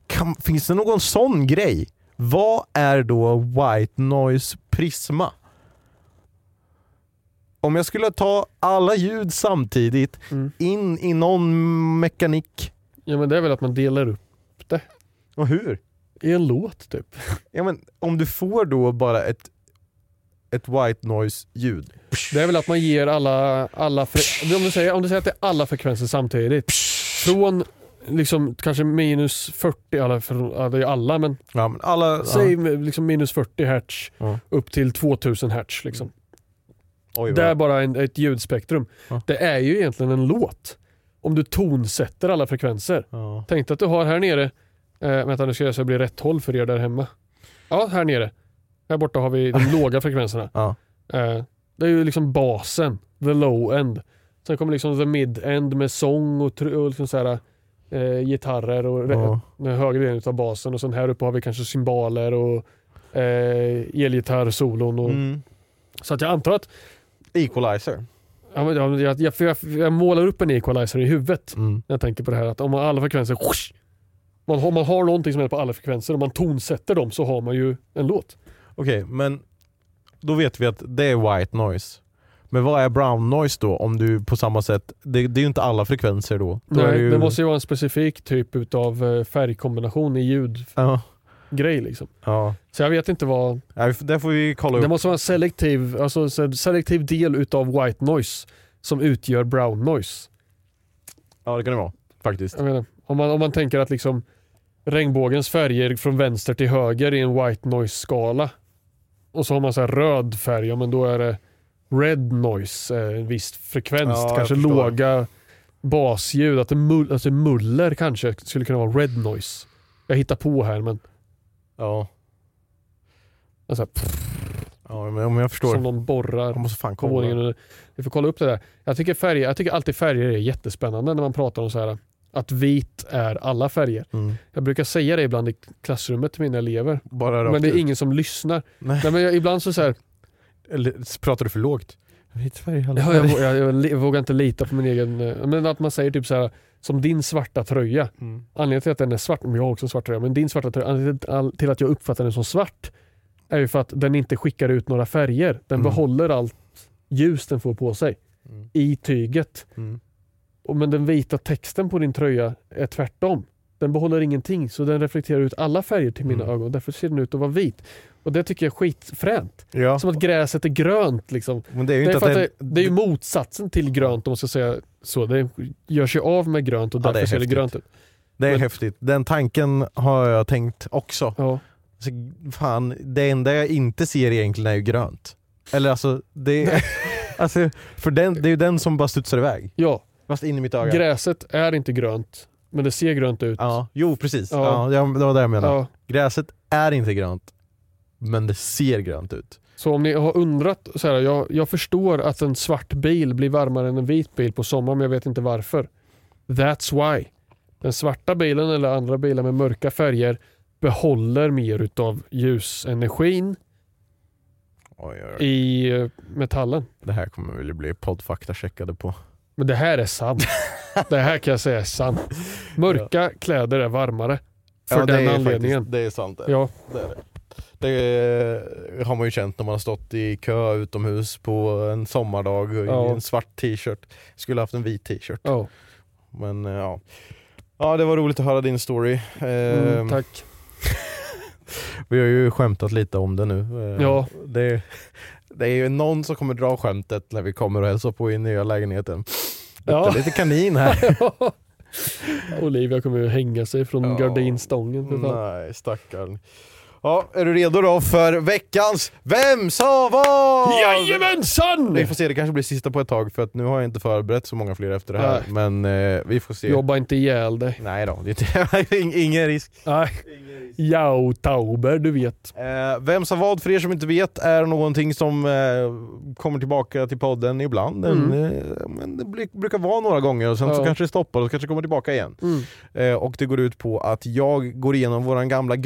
Speaker 2: Kan, finns det någon sån grej? Vad är då white noise prisma? Om jag skulle ta alla ljud samtidigt
Speaker 1: Mm.
Speaker 2: in i någon mekanik.
Speaker 1: Ja men det är väl att man delar upp
Speaker 2: Och hur?
Speaker 1: i en låt typ.
Speaker 2: Ja, men om du får då bara ett, ett white noise ljud.
Speaker 1: Det är väl att man ger alla, alla om, du säger, om du säger att det är alla frekvenser samtidigt. Från liksom kanske minus 40, alla, för, det är alla men
Speaker 2: Ja, men alla,
Speaker 1: säg
Speaker 2: ja.
Speaker 1: liksom minus 40 hertz
Speaker 2: Ja.
Speaker 1: upp till 2000 hertz. Liksom.
Speaker 2: Oj,
Speaker 1: Det är bara en, ett ljudspektrum.
Speaker 2: Ja.
Speaker 1: Det är ju egentligen en låt. Om du tonsätter alla frekvenser.
Speaker 2: ja.
Speaker 1: Tänk dig att du har här nere, eh, vänta nu ska jag så det blir rätt håll för er där hemma. Ja, här nere. Här borta har vi de låga frekvenserna.
Speaker 2: Ja.
Speaker 1: Eh, det är ju liksom basen, the low end. Sen kommer liksom the mid end med sång och, och liksom så här, eh, gitarrer och
Speaker 2: Ja.
Speaker 1: den högre delen av basen. Och sen här uppe har vi kanske cymbaler och eh, elgitarrsolon. Och,
Speaker 2: Mm.
Speaker 1: Så att jag antar att
Speaker 2: Equalizer.
Speaker 1: Ja, men jag, jag, jag, jag, målar upp en equalizer i huvudet
Speaker 2: Mm.
Speaker 1: när jag tänker på det här att om man alla frekvenser whoosh, man har, man har någonting som är på alla frekvenser och man tonsätter dem så har man ju en låt.
Speaker 2: Okej, men då vet vi att det är white noise. Men vad är brown noise då? Om du på samma sätt, det, det är ju inte alla frekvenser då. då
Speaker 1: Nej,
Speaker 2: ju,
Speaker 1: det måste ju vara en specifik typ av färgkombination i ljudgrej
Speaker 2: Ja,
Speaker 1: liksom.
Speaker 2: ja.
Speaker 1: Så jag vet inte vad...
Speaker 2: Nej, Där får vi kolla upp.
Speaker 1: Det måste vara en selektiv, alltså selektiv del utav white noise som utgör brown noise.
Speaker 2: Ja det kan det vara, faktiskt.
Speaker 1: Menar, om, man, om man tänker att liksom regnbågens färger från vänster till höger i en white noise skala och så har man så här röd färg, ja men då är det red noise, eh, en viss frekvens,
Speaker 2: Ja,
Speaker 1: kanske låga basljud, att det mull, alltså muller kanske skulle kunna vara red noise. Jag hittar på här men
Speaker 2: Ja,
Speaker 1: alltså,
Speaker 2: ja men om jag förstår.
Speaker 1: som någon borrar
Speaker 2: Jag måste fan
Speaker 1: på våningen.
Speaker 2: kolla.
Speaker 1: Vi får kolla upp det där. Jag tycker, färger, jag tycker alltid färger är jättespännande när man pratar om så här att vit är alla färger.
Speaker 2: Mm.
Speaker 1: Jag brukar säga det ibland i klassrummet till mina elever. Men det är
Speaker 2: ut.
Speaker 1: ingen som lyssnar.
Speaker 2: Nej.
Speaker 1: Nej, men jag, ibland så, så här,
Speaker 2: Eller pratar du för lågt? Vit färg, alla färger.
Speaker 1: jag, jag, jag vågar inte lita på min egen... eh, Men att man säger typ så här som din svarta tröja.
Speaker 2: Mm.
Speaker 1: Anledningen till att den är svart, men jag har också en svart tröja, men din svarta tröja, anledningen till- att jag uppfattar den som svart är ju för att den inte skickar ut några färger. Den
Speaker 2: Mm.
Speaker 1: behåller allt ljus den får på sig
Speaker 2: Mm.
Speaker 1: i tyget.
Speaker 2: Mm.
Speaker 1: Och men den vita texten på din tröja är tvärtom. Den behåller ingenting så den reflekterar ut alla färger till mina
Speaker 2: Mm.
Speaker 1: ögon. Därför ser den ut att vara vit. Och det tycker jag är skitfränt.
Speaker 2: Ja,
Speaker 1: Som att gräset är grönt. Liksom.
Speaker 2: men det är ju
Speaker 1: Det är,
Speaker 2: inte att
Speaker 1: det, det är ju motsatsen till grönt om man ska säga så. Det gör sig av med grönt och
Speaker 2: Ja, det är
Speaker 1: därför ser det grönt ut.
Speaker 2: det är
Speaker 1: men-
Speaker 2: häftigt. Den tanken har jag tänkt också.
Speaker 1: Ja.
Speaker 2: Alltså, fan, det enda jag inte ser egentligen är ju grönt. Eller alltså, det är, alltså för den, det är ju den som bara studsar iväg.
Speaker 1: ja.
Speaker 2: Fast in i mitt öga.
Speaker 1: Gräset är inte grönt, men det ser grönt ut.
Speaker 2: Ja, jo precis.
Speaker 1: Ja.
Speaker 2: Ja, det var det jag menade.
Speaker 1: Ja.
Speaker 2: Gräset är inte grönt, men det ser grönt ut.
Speaker 1: Så om ni har undrat, så här, jag, jag förstår att en svart bil blir varmare än en vit bil på sommaren, men jag vet inte varför. That's why. Den svarta bilen eller andra bilar med mörka färger behåller mer utav ljusenergin
Speaker 2: Oj, oj, oj.
Speaker 1: i eh, metallen.
Speaker 2: Det här kommer vi bli poddfakta checkade på.
Speaker 1: Men det här är sant. det här kan jag säga är sant. Mörka kläder är varmare. För
Speaker 2: Ja, det
Speaker 1: den
Speaker 2: är
Speaker 1: anledningen.
Speaker 2: Faktiskt, det är sant. Det.
Speaker 1: Ja,
Speaker 2: Det, är det. Det har man ju känt när man har stått i kö utomhus på en sommardag i
Speaker 1: Ja.
Speaker 2: en svart t-shirt. Skulle haft en vit t-shirt.
Speaker 1: ja.
Speaker 2: Men eh, ja. Ja det var roligt att höra din story.
Speaker 1: Mm,
Speaker 2: Ehm,
Speaker 1: tack.
Speaker 2: Vi har ju skämtat lite om det nu. Eh,
Speaker 1: Ja.
Speaker 2: Det, det är ju någon som kommer dra skämtet när vi kommer och hälsar på i nya lägenheten.
Speaker 1: Ja.
Speaker 2: Ja. Lite kanin här.
Speaker 1: Olivia kommer ju hänga sig från
Speaker 2: Ja.
Speaker 1: gardinstången.
Speaker 2: Nej stackarn. Ja, är du redo då för veckans Vem sa vad?
Speaker 1: Jajamensan!
Speaker 2: Vi får se, det kanske blir sista på ett tag för att nu har jag inte förberett så många fler efter det här. Men eh, vi får se.
Speaker 1: Jobba inte ihjäl dig.
Speaker 2: Nej då, det är ingen risk.
Speaker 1: Nej. Jau Tauber, du vet.
Speaker 2: Eh, Vem sa vad, för er som inte vet, är någonting som eh, kommer tillbaka till podden ibland. En, eh, men det brukar vara några gånger och sen så
Speaker 1: Mm. Ja.
Speaker 2: kanske det stoppar och så kanske det kommer tillbaka igen.
Speaker 1: Mm.
Speaker 2: Eh, och det går ut på att jag går igenom våran gamla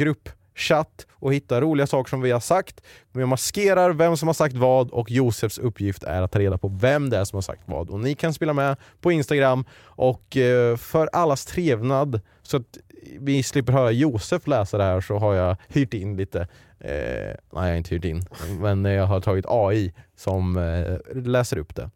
Speaker 2: chatt och hitta roliga saker som vi har sagt. Vi maskerar vem som har sagt vad och Josefs uppgift är att ta reda på vem det är som har sagt vad. Och ni kan spela med på Instagram och eh, för allas trevnad så att vi slipper höra Josef läsa det här så har jag hyrt in lite Eh, nej jag har inte hyrt in, men jag har tagit AI som eh, läser upp det.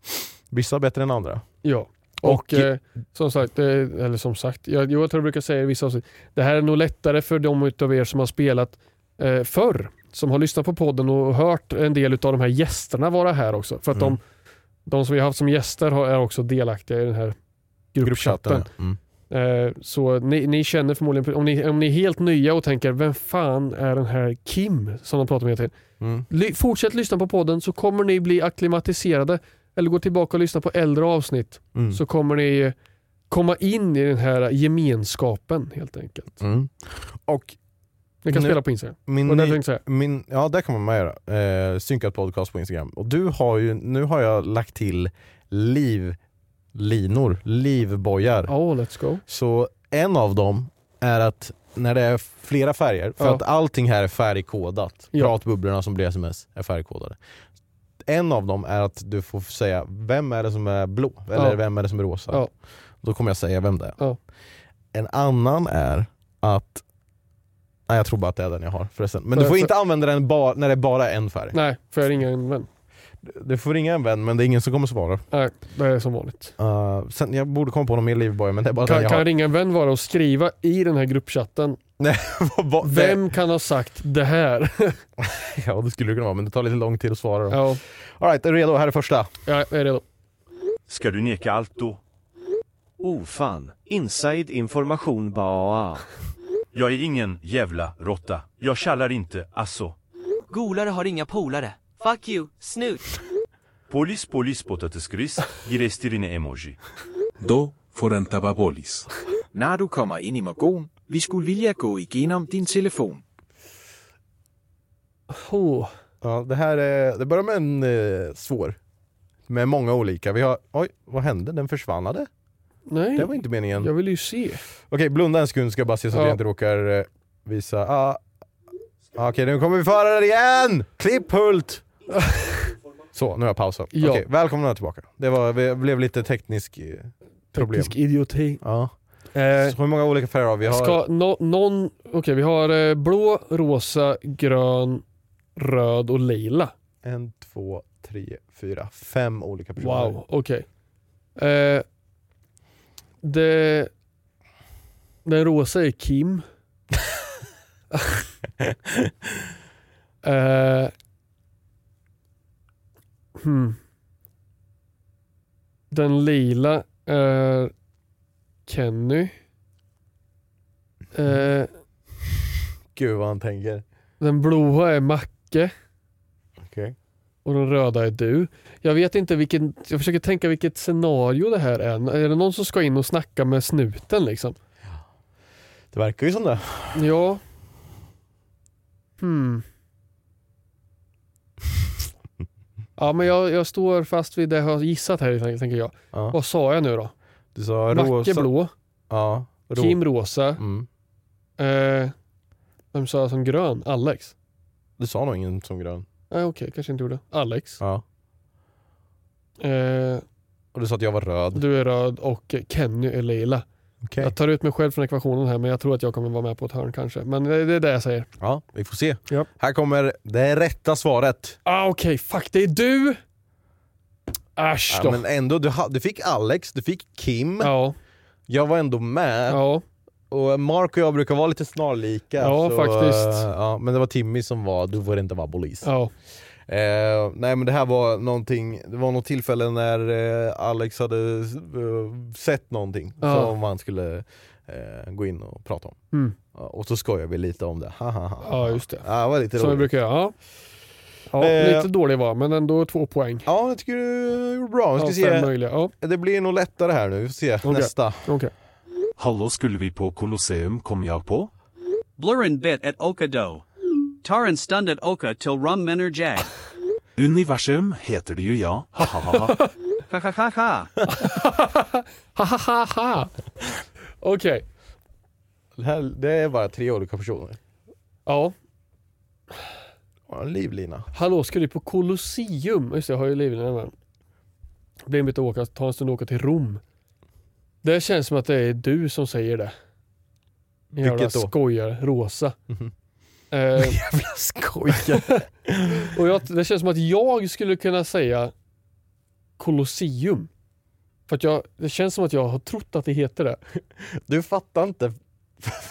Speaker 2: Vissa bättre än andra.
Speaker 1: Ja. Och,
Speaker 2: Och-
Speaker 1: eh, som sagt, det, eller som sagt, jag, jag tror jag brukar säga i vissa avsnitt, det här är nog lättare för de utav er som har spelat eh, förr, som har lyssnat på podden och hört en del utav de här gästerna vara här också. För att
Speaker 2: Mm.
Speaker 1: de, de som vi har haft som gäster har, är också delaktiga i den här gruppchatten.
Speaker 2: ja. Mm.
Speaker 1: Eh, så ni, ni känner förmodligen, om ni, om ni är helt nya och tänker, vem fan är den här Kim som de pratar med?
Speaker 2: Mm.
Speaker 1: Ly- Fortsätt lyssna på podden så kommer ni bli akklimatiserade. Eller gå tillbaka och lyssna på äldre avsnitt
Speaker 2: Mm.
Speaker 1: så kommer ni komma in i den här gemenskapen helt enkelt.
Speaker 2: Mm. Och
Speaker 1: Ni kan
Speaker 2: Nu-
Speaker 1: spela på Instagram.
Speaker 2: min,
Speaker 1: det
Speaker 2: min, ja det kan man med göra. Eh, synkat podcast på Instagram. Och du har ju, nu har jag lagt till livlinor, livbojar.
Speaker 1: Ja, let's go.
Speaker 2: Så en av dem är att när det är flera färger, för
Speaker 1: Ja.
Speaker 2: att allting här är färgkodat.
Speaker 1: Ja.
Speaker 2: Pratbubblorna som blir sms är färgkodade. En av dem är att du får säga vem är det som är blå, eller
Speaker 1: Ja.
Speaker 2: vem är det som är rosa.
Speaker 1: Ja.
Speaker 2: Då kommer jag säga vem det är.
Speaker 1: Ja.
Speaker 2: En annan är att Nej jag tror bara att det är den jag har förresten. Men
Speaker 1: För-
Speaker 2: du får
Speaker 1: för-
Speaker 2: inte använda den ba- när det bara är en färg.
Speaker 1: Nej, för jag ringer en vän.
Speaker 2: Du får ringa en vän men det är ingen som kommer svara.
Speaker 1: Nej, det är som vanligt.
Speaker 2: Uh, sen, jag borde komma på någon mer livboj men det är bara
Speaker 1: Kan,
Speaker 2: jag
Speaker 1: kan
Speaker 2: har.
Speaker 1: ringa en vän vara och skriva i den här gruppchatten,
Speaker 2: Nej, vad- vad- det-
Speaker 1: vem kan ha sagt det här?
Speaker 2: Ja det skulle det kunna vara men det tar lite lång tid att svara. Då.
Speaker 1: ja,
Speaker 2: Alright, är du redo? Här är första.
Speaker 1: jag är redo.
Speaker 5: Ska du neka allt då?
Speaker 6: Oh fan, inside information bara.
Speaker 5: Jag är ingen jävla råtta. Jag kallar inte, alltså.
Speaker 7: Golare har inga polare. Fuck you, snut.
Speaker 5: Polis, polis, potatisgris, girestirine emoji.
Speaker 8: Då får den tappa polis.
Speaker 9: När du kommer in i morgon, vi skulle vilja gå igenom din telefon.
Speaker 1: Oh.
Speaker 2: Ja, det här är, det börjar med en eh, svår. Med många olika. Vi har, oj, vad hände? Den försvannade?
Speaker 1: Nej,
Speaker 2: Det var inte meningen.
Speaker 1: jag vill ju se.
Speaker 2: Okej, blunda en sekund ska jag bara se så att
Speaker 1: Ja.
Speaker 2: jag inte råkar eh, visa. Ah. Ah, Okej, nu kommer vi få höra det igen! Klipp Hult! Så, nu har jag pausat.
Speaker 1: Ja.
Speaker 2: Okej, välkomna tillbaka. Det var, det blev lite teknisk eh, problem.
Speaker 1: Teknisk idioti.
Speaker 2: Ja.
Speaker 1: Eh,
Speaker 2: Så hur många olika färger har vi? har,
Speaker 1: Ska no, någon, okej vi har eh, blå, rosa, grön, röd och lila.
Speaker 2: En, två, tre, fyra, fem olika personer.
Speaker 1: Wow, okej. Eh, det, den rosa är Kim. eh, hmm. Den lila är Kenny. Eh,
Speaker 2: Gud vad han tänker.
Speaker 1: den blåa är Macke.
Speaker 2: Okej.
Speaker 1: och den röda är du. Jag vet inte vilken, jag försöker tänka vilket scenario det här är. Är det någon som ska in och snacka med snuten liksom?
Speaker 2: Det verkar ju som det.
Speaker 1: Ja. Hmm. Ja men jag, jag står fast vid det jag har gissat här tänker jag.
Speaker 2: Ja.
Speaker 1: Vad sa jag nu då?
Speaker 2: Du sa
Speaker 1: Macke
Speaker 2: rosa.
Speaker 1: blå,
Speaker 2: Ja. ro-
Speaker 1: Kim rosa.
Speaker 2: Mm.
Speaker 1: Eh, vem sa jag som grön? Alex?
Speaker 2: Du sa nog ingen som grön.
Speaker 1: Nej okej, kanske inte gjorde. Alex.
Speaker 2: Ja.
Speaker 1: Eh,
Speaker 2: Och du sa att jag var röd.
Speaker 1: du är röd och Kenny är lila.
Speaker 2: Okej.
Speaker 1: Jag tar ut mig själv från ekvationen här men jag tror att jag kommer vara med på ett hörn kanske. Men det, det är det jag säger.
Speaker 2: Ja, vi får se.
Speaker 1: Ja.
Speaker 2: Här kommer det rätta svaret.
Speaker 1: Ah, Okej, fuck det är du! Äsch
Speaker 2: Ja,
Speaker 1: då.
Speaker 2: men ändå, du, ha- du fick Alex, du fick Kim.
Speaker 1: Ja,
Speaker 2: Jag var ändå med.
Speaker 1: ja.
Speaker 2: Och Mark och jag brukar vara lite snarlika.
Speaker 1: Ja, faktiskt.
Speaker 2: eh, ja, men det var Timmy som var, du får inte vara polis.
Speaker 1: ja.
Speaker 2: Eh, nej men det här var någonting, det var något tillfälle när eh, Alex hade eh, sett någonting
Speaker 1: Ja.
Speaker 2: som man skulle eh, gå in och prata om.
Speaker 1: Mm.
Speaker 2: Ja, och så skojar vi lite om det. Ha, ha, ha.
Speaker 1: Ja, just det.
Speaker 2: Ja, det var lite
Speaker 1: Som vi
Speaker 2: roligt.
Speaker 1: brukar göra. Ja. Ja,
Speaker 2: Eh.
Speaker 1: lite dålig var men ändå två poäng.
Speaker 2: Ja, jag tycker du gjorde bra. Vi ska
Speaker 1: fem
Speaker 2: se.
Speaker 1: möjliga. Ja,
Speaker 2: Det blir nog lättare här nu, vi får se
Speaker 1: Okej.
Speaker 2: nästa.
Speaker 1: okej.
Speaker 5: Hallå skulle vi på Colosseum kom jag på?
Speaker 10: Blurrin bit at Oka do. Taran stunned at Oka till rum menor jag.
Speaker 5: Universum heter det ju ja. Ha, ha, ha, ha.
Speaker 10: Ha ha ha ha.
Speaker 1: Ha ha ha ha! Okej.
Speaker 2: Det, här, det är bara tre olika personer.
Speaker 1: Ja.
Speaker 2: Ja, livlina.
Speaker 1: Hallå, ska du på Colosseum? Just det, jag har ju livlinan med. Blir mitt att åka, ta en stund och åka till Rom. Det känns som att det är du som säger det. En Jävla
Speaker 2: Vilket då?
Speaker 1: skojar, rosa.
Speaker 2: Mhm.
Speaker 1: Eh,
Speaker 2: Jävla skojar.
Speaker 1: och jag, det känns som att jag skulle kunna säga Colosseum. För att jag, det känns som att jag har trott att det heter det.
Speaker 2: Du fattar inte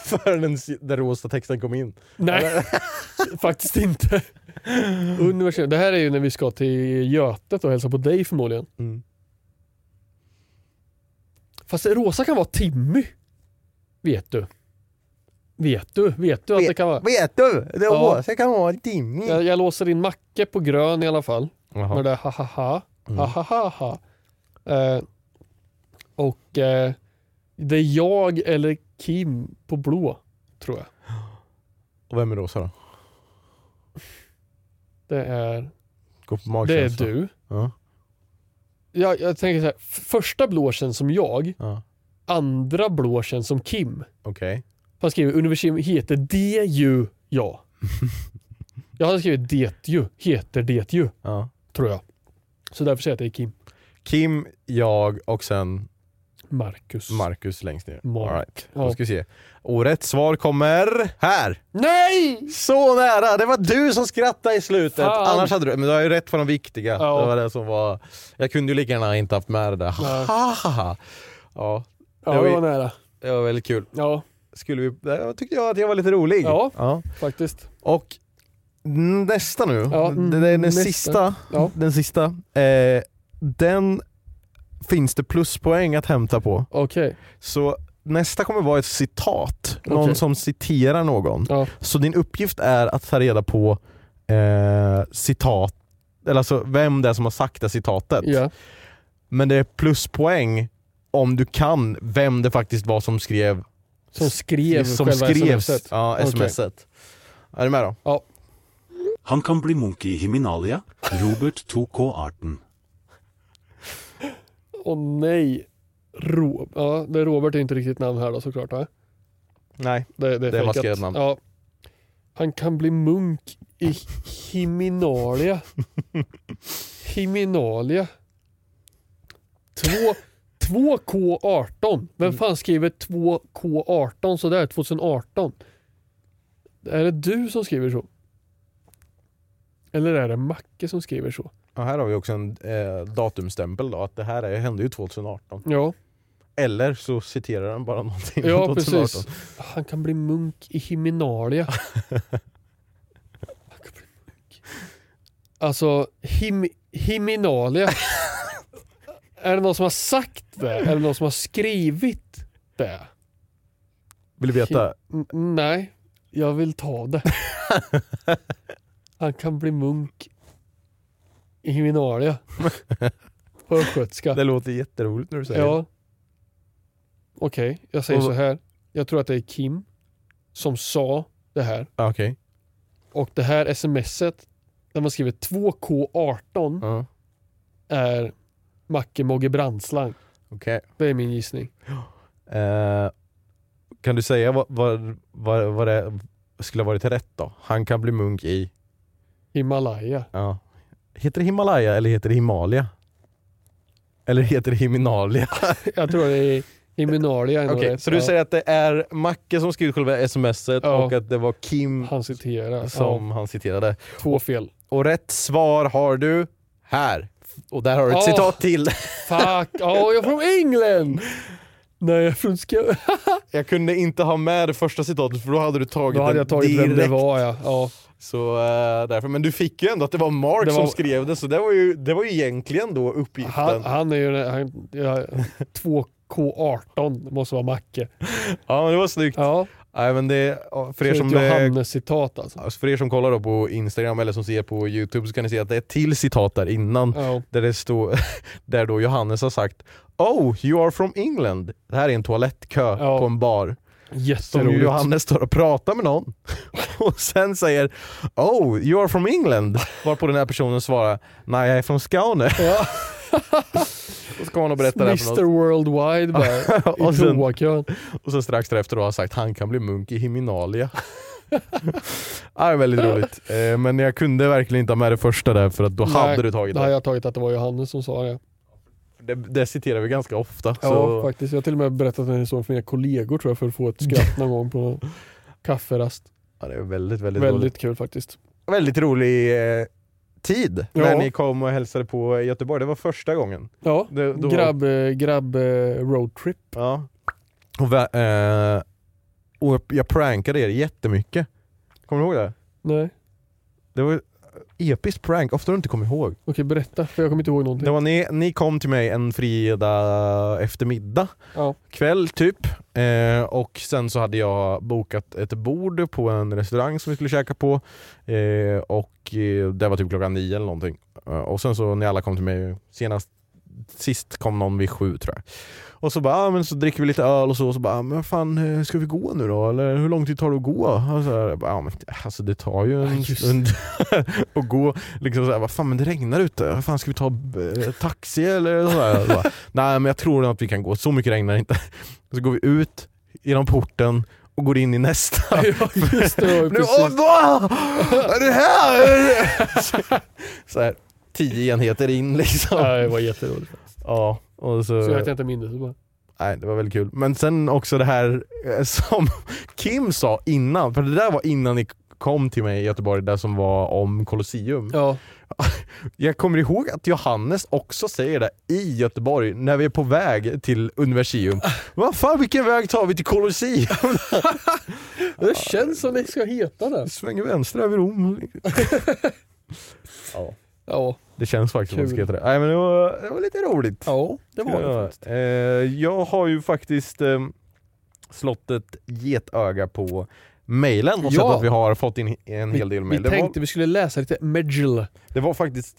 Speaker 2: förrän den, den rosa texten kom in.
Speaker 1: Nej, faktiskt inte. Universum. Det här är ju när vi ska till Götet och hälsa på dig förmodligen.
Speaker 2: Mm.
Speaker 1: Fast rosa kan vara Timmy. Vet du? Vet du? Vet du att det kan vara?
Speaker 2: Vet du? Det
Speaker 1: Ja.
Speaker 2: rosa kan vara Timmy.
Speaker 1: Jag, jag låser in Macke på grön i alla fall.
Speaker 2: Jaha.
Speaker 1: Med det ha ha ha.
Speaker 2: Mm.
Speaker 1: Ha ha ha ha. Eh, och eh, det är jag eller Kim på blå, tror jag.
Speaker 2: Och vem är rosa då?
Speaker 1: Det är,
Speaker 2: Gå på
Speaker 1: det är du.
Speaker 2: Ja.
Speaker 1: Jag, jag tänker så här, första blå känns som jag,
Speaker 2: Ja.
Speaker 1: andra blå känns som Kim.
Speaker 2: Okej.
Speaker 1: Han skriver universum heter det ju ja. jag hade skrivit det ju, heter det ju,
Speaker 2: Ja.
Speaker 1: tror jag. Så därför säger jag att det är Kim.
Speaker 2: Kim, jag och sen
Speaker 1: Marcus.
Speaker 2: Marcus längst ner.
Speaker 1: Mark.
Speaker 2: All right.
Speaker 1: Ja.
Speaker 2: Då ska vi se. Och rätt svar kommer här!
Speaker 1: Nej!
Speaker 2: Så nära! Det var du som skrattade i slutet.
Speaker 1: Fan.
Speaker 2: Annars hade du, men du har ju rätt på de viktiga.
Speaker 1: Ja.
Speaker 2: Det var det som var... Jag kunde ju lika gärna inte haft med det där. Ha. Ja,
Speaker 1: Ja,
Speaker 2: Det
Speaker 1: det
Speaker 2: var
Speaker 1: var
Speaker 2: ju-
Speaker 1: nära.
Speaker 2: det var väldigt kul.
Speaker 1: Ja,
Speaker 2: Skulle vi, jag tyckte jag att jag var lite rolig.
Speaker 1: Ja. faktiskt.
Speaker 2: Och nästa nu,
Speaker 1: Ja,
Speaker 2: det är den
Speaker 1: nästa.
Speaker 2: sista,
Speaker 1: Ja.
Speaker 2: den sista eh, den finns det pluspoäng att hämta på.
Speaker 1: Okej.
Speaker 2: Så nästa kommer vara ett citat, någon
Speaker 1: Okej.
Speaker 2: som citerar någon.
Speaker 1: Ja.
Speaker 2: Så din uppgift är att ta reda på eh, citat, eller alltså vem det är som har sagt det citatet.
Speaker 1: Ja.
Speaker 2: Men det är pluspoäng om du kan vem det faktiskt var som skrev
Speaker 1: Som skrev
Speaker 2: som
Speaker 1: själva
Speaker 2: skrevs,
Speaker 1: smset.
Speaker 2: Ja, smset. Är du med då?
Speaker 1: Ja.
Speaker 5: Han kan bli munk i Himinalia. Robert 2K18.
Speaker 1: Åh nej. Ro ja, det är Robert är inte riktigt namn här då såklart. Va?
Speaker 2: Nej,
Speaker 1: Det, det är,
Speaker 2: Det är maskerat namn.
Speaker 1: Ja. Han kan bli munk i Himinalia. Himinalia. Två, 2K18. Vem fan skriver 2K18 sådär 2018? Är det du som skriver så? Eller är det Macke som skriver så?
Speaker 2: Ja, här har vi också en eh, datumstämpel då, att det här är, hände ju 2018.
Speaker 1: Ja,
Speaker 2: Eller så citerar den bara någonting
Speaker 1: ja
Speaker 2: från 2018.
Speaker 1: precis. Han kan bli munk i Himinalia. Han kan bli munk. Alltså, him, Himinalia. Är det någon som har sagt det? Är det någon som har skrivit det?
Speaker 2: Vill du veta?
Speaker 1: N- nej, jag vill ta det. Han kan bli munk Himinalia. På östgötska.
Speaker 2: Det låter jätteroligt när du säger
Speaker 1: Ja. Okej, jag säger
Speaker 2: Och-
Speaker 1: så här. Jag tror att det är Kim som sa det här.
Speaker 2: det. Ah, Okej.
Speaker 1: Och det här smset, där man skriver 2K18,
Speaker 2: Ja.
Speaker 1: är Macke Mogge Brandslang.
Speaker 2: Okej.
Speaker 1: Det är min gissning.
Speaker 2: Eh, kan du säga vad, vad, vad, vad det skulle ha varit rätt då? Han kan bli munk i,
Speaker 1: Himalaya.
Speaker 2: ja. Heter det Himalaya eller heter det Himalaya? Eller heter det Himinalia?
Speaker 1: Jag tror det är Himinalia.
Speaker 2: Okej,
Speaker 1: rätt.
Speaker 2: så du
Speaker 1: Ja.
Speaker 2: säger att det är Macke som skrivit själva smset
Speaker 1: Ja.
Speaker 2: och att det var Kim
Speaker 1: Han
Speaker 2: som han citerade.
Speaker 1: Ja, två fel.
Speaker 2: Och rätt svar har du här. Och där har du ett
Speaker 1: Åh.
Speaker 2: citat till.
Speaker 1: Fuck, oh, jag är från England! Nej, jag är från Skåne.
Speaker 2: Jag kunde inte ha med det första citatet för då hade du tagit
Speaker 1: Då hade jag tagit
Speaker 2: direkt.
Speaker 1: vem det var ja. ja.
Speaker 2: Så eh, därför, men du fick ju ändå att det var Mark
Speaker 1: Det var-
Speaker 2: som skrev det, så det var ju, det var ju egentligen då uppgiften.
Speaker 1: Han, han är ju han, ja, 2K18, det måste vara Macke.
Speaker 2: Ja men det var snyggt.
Speaker 1: Ja,
Speaker 2: Nej, men det, för, er som det,
Speaker 1: Johannes-citat alltså.
Speaker 2: för er som kollar då på Instagram eller som ser på Youtube så kan ni se att det är ett till citat där innan.
Speaker 1: Ja.
Speaker 2: Där det står, där då Johannes har sagt Oh, you are from England. Det här är en toalettkö
Speaker 1: Ja.
Speaker 2: på en bar. Som. Johannes står och pratar med någon och sen säger Oh, you are from England. Varpå den här personen svarar Nej, jag är från Skåne.
Speaker 1: Ja.
Speaker 2: Så kommer han och berätta det här för
Speaker 1: Mr
Speaker 2: någon.
Speaker 1: Worldwide bara, i
Speaker 2: Och sen-. Och sen strax därefter då har han sagt han kan bli munk i Himinalia. ja, väldigt roligt. Eh, men jag kunde verkligen inte ha med det första där för att då
Speaker 1: Nej,
Speaker 2: hade du tagit
Speaker 1: Då har
Speaker 2: det.
Speaker 1: jag tagit att det var Johannes som sa det.
Speaker 2: det. Det citerar vi ganska ofta.
Speaker 1: Ja
Speaker 2: så...
Speaker 1: faktiskt, jag har till och med berättat en historia för mina kollegor tror jag för att få ett skratt någon gång på kafferast.
Speaker 2: ja, det är väldigt, väldigt,
Speaker 1: Väldigt
Speaker 2: roligt.
Speaker 1: kul faktiskt.
Speaker 2: Väldigt rolig eh, tid
Speaker 1: Ja.
Speaker 2: när ni kom och hälsade på i Göteborg. Det var första gången.
Speaker 1: Ja,
Speaker 2: Det, då-
Speaker 1: grabb, eh, grabb eh, roadtrip.
Speaker 2: Ja. Och, eh, och jag prankade er jättemycket. Kommer du ihåg det?
Speaker 1: Nej,
Speaker 2: Det var episkt prank, ofta du inte kommer ihåg.
Speaker 1: okej berätta för jag kommer inte ihåg någonting.
Speaker 2: Det var ni, ni kom till mig en fredag eftermiddag,
Speaker 1: Ja.
Speaker 2: kväll typ. Eh, och sen så hade jag bokat ett bord på en restaurang som vi skulle käka på. Eh, och eh, det var typ klockan nio eller någonting. Eh, och sen så när alla kom till mig, senast Sist kom någon vid sju tror jag. Och så bara, ah, men så dricker vi lite öl och så, och så bara, ah, men fan eh, ska vi gå nu då? Eller hur lång tid tar det att gå? Och så jag bara, ah, men, alltså det tar ju en stund att gå. Liksom så här, vad fan men det regnar ute, fan ska vi ta eh, taxi eller så här? Så bara, Nej men jag tror att vi kan gå, så mycket regnar inte. Så går vi ut genom porten och går in i nästa.
Speaker 1: Ja just det,
Speaker 2: Nu, åh, vad? Är det här? Så, så här, tio enheter in liksom.
Speaker 1: Ja, det var jätteroligt.
Speaker 2: Ja, och så,
Speaker 1: Så jag inte mindes det bara.
Speaker 2: nej, det var väldigt kul. Men sen också det här eh, som Kim sa innan, för det där var innan ni kom till mig i Göteborg, det som var om Colosseum.
Speaker 1: Ja,
Speaker 2: Jag kommer ihåg att Johannes också säger det i Göteborg när vi är på väg till Universium. Vad fan vilken väg tar vi till Colosseum?
Speaker 1: det känns som det ska heta det.
Speaker 2: Svänger vänster över Rom. ja.
Speaker 1: Ja,
Speaker 2: Det känns faktiskt som att det
Speaker 1: Kul.
Speaker 2: Nej men det var, det var lite roligt.
Speaker 1: ja det var det faktiskt.
Speaker 2: eh, jag har ju faktiskt eh, slått ett getöga på mailen och
Speaker 1: Ja.
Speaker 2: sett att vi har fått in en hel del
Speaker 1: Vi
Speaker 2: mail. Det
Speaker 1: tänkte
Speaker 2: var,
Speaker 1: vi skulle läsa lite Medjil.
Speaker 2: det var faktiskt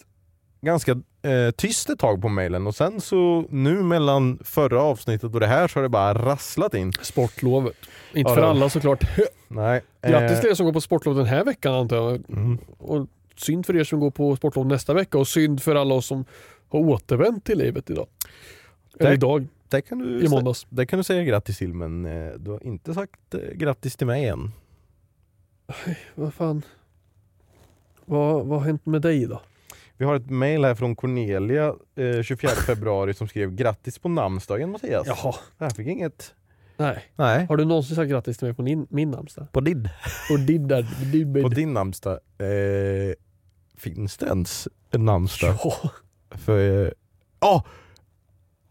Speaker 2: ganska eh, tyst ett tag på mailen och sen så nu mellan förra avsnittet och det här så har det bara rasslat in.
Speaker 1: Sportlovet. Inte
Speaker 2: Ja,
Speaker 1: för alla såklart.
Speaker 2: Nej.
Speaker 1: Grattis
Speaker 2: eh,
Speaker 1: till er som går på sportlov den här veckan antar jag.
Speaker 2: mm.
Speaker 1: Och synd för er som går på sportlov nästa vecka och synd för alla oss som har återvänt till livet idag. Eller idag,
Speaker 2: det, kan du
Speaker 1: i måndags.
Speaker 2: det kan du säga grattis till men eh, du har inte sagt eh, grattis till mig än.
Speaker 1: Vad fan. Vad, vad har hänt med dig då?
Speaker 2: Vi har ett mail här från Cornelia eh, 24 februari som skrev grattis på namnsdagen Mattias.
Speaker 1: Jaha.
Speaker 2: Jag fick inget.
Speaker 1: Nej.
Speaker 2: Nej.
Speaker 1: Har du någonsin sagt grattis till mig på min, min namnsdag?
Speaker 2: På din,
Speaker 1: Och din där, din
Speaker 2: på din namnsdag, eh, finns det ens en namnsdag?
Speaker 1: Ja.
Speaker 2: För, eh, ah!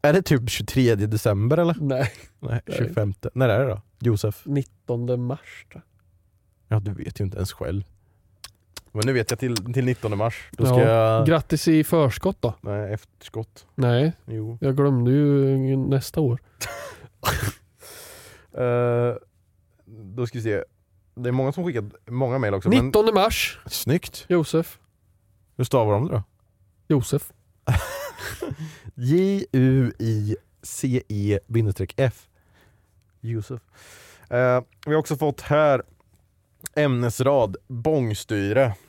Speaker 2: är det typ 23 december eller?
Speaker 1: Nej.
Speaker 2: Nej,
Speaker 1: Nej.
Speaker 2: 25. När är det då? Josef?
Speaker 1: 19 mars tror
Speaker 2: Ja du vet ju inte ens själv. Men nu vet jag till, till 19 mars. Då ska
Speaker 1: Ja.
Speaker 2: jag...
Speaker 1: Grattis i förskott då?
Speaker 2: Nej, efterskott.
Speaker 1: Nej,
Speaker 2: Jo.
Speaker 1: jag glömde ju nästa år.
Speaker 2: Eh, då ska vi se. Det är många som skickat många mejl också. Men,
Speaker 1: 19 mars,
Speaker 2: snyggt.
Speaker 1: Josef.
Speaker 2: Hur stavar de det då?
Speaker 1: Josef.
Speaker 2: J-U-I-C-E-F. Josef. Eh, vi har också fått här ämnesrad bångstyre.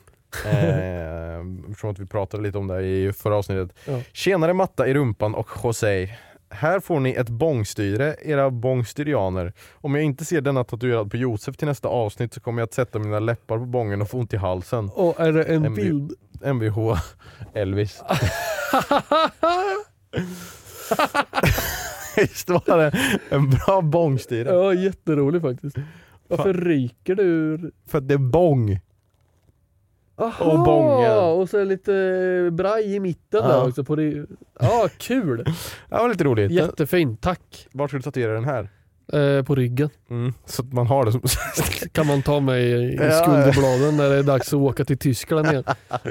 Speaker 2: Eh, Eftersom att vi pratade lite om det i förra avsnittet.
Speaker 1: Ja.
Speaker 2: Tjenare Matta i rumpan och Jose. Här får ni ett bångstyre, era bångstyrianer. Om jag inte ser denna tatuerad på Josef till nästa avsnitt så kommer jag att sätta mina läppar på bången och få ont i halsen.
Speaker 1: Och är det en
Speaker 2: MV
Speaker 1: bild?
Speaker 2: Mvh Elvis. Visst var det en bra bångstyre?
Speaker 1: Ja, jätterolig faktiskt. Varför ryker du ur?
Speaker 2: För att det är bång.
Speaker 1: Aha,
Speaker 2: Och bången.
Speaker 1: och så lite braj i mitten
Speaker 2: Ja.
Speaker 1: där också. På det. Ja, kul!
Speaker 2: Det var lite roligt.
Speaker 1: Jättefin, tack.
Speaker 2: Vart ska du tatuera den här?
Speaker 1: Eh, på ryggen.
Speaker 2: Mm, så att man har det som...
Speaker 1: Kan man ta mig i skulderbladen när det är dags att åka till Tyskland igen.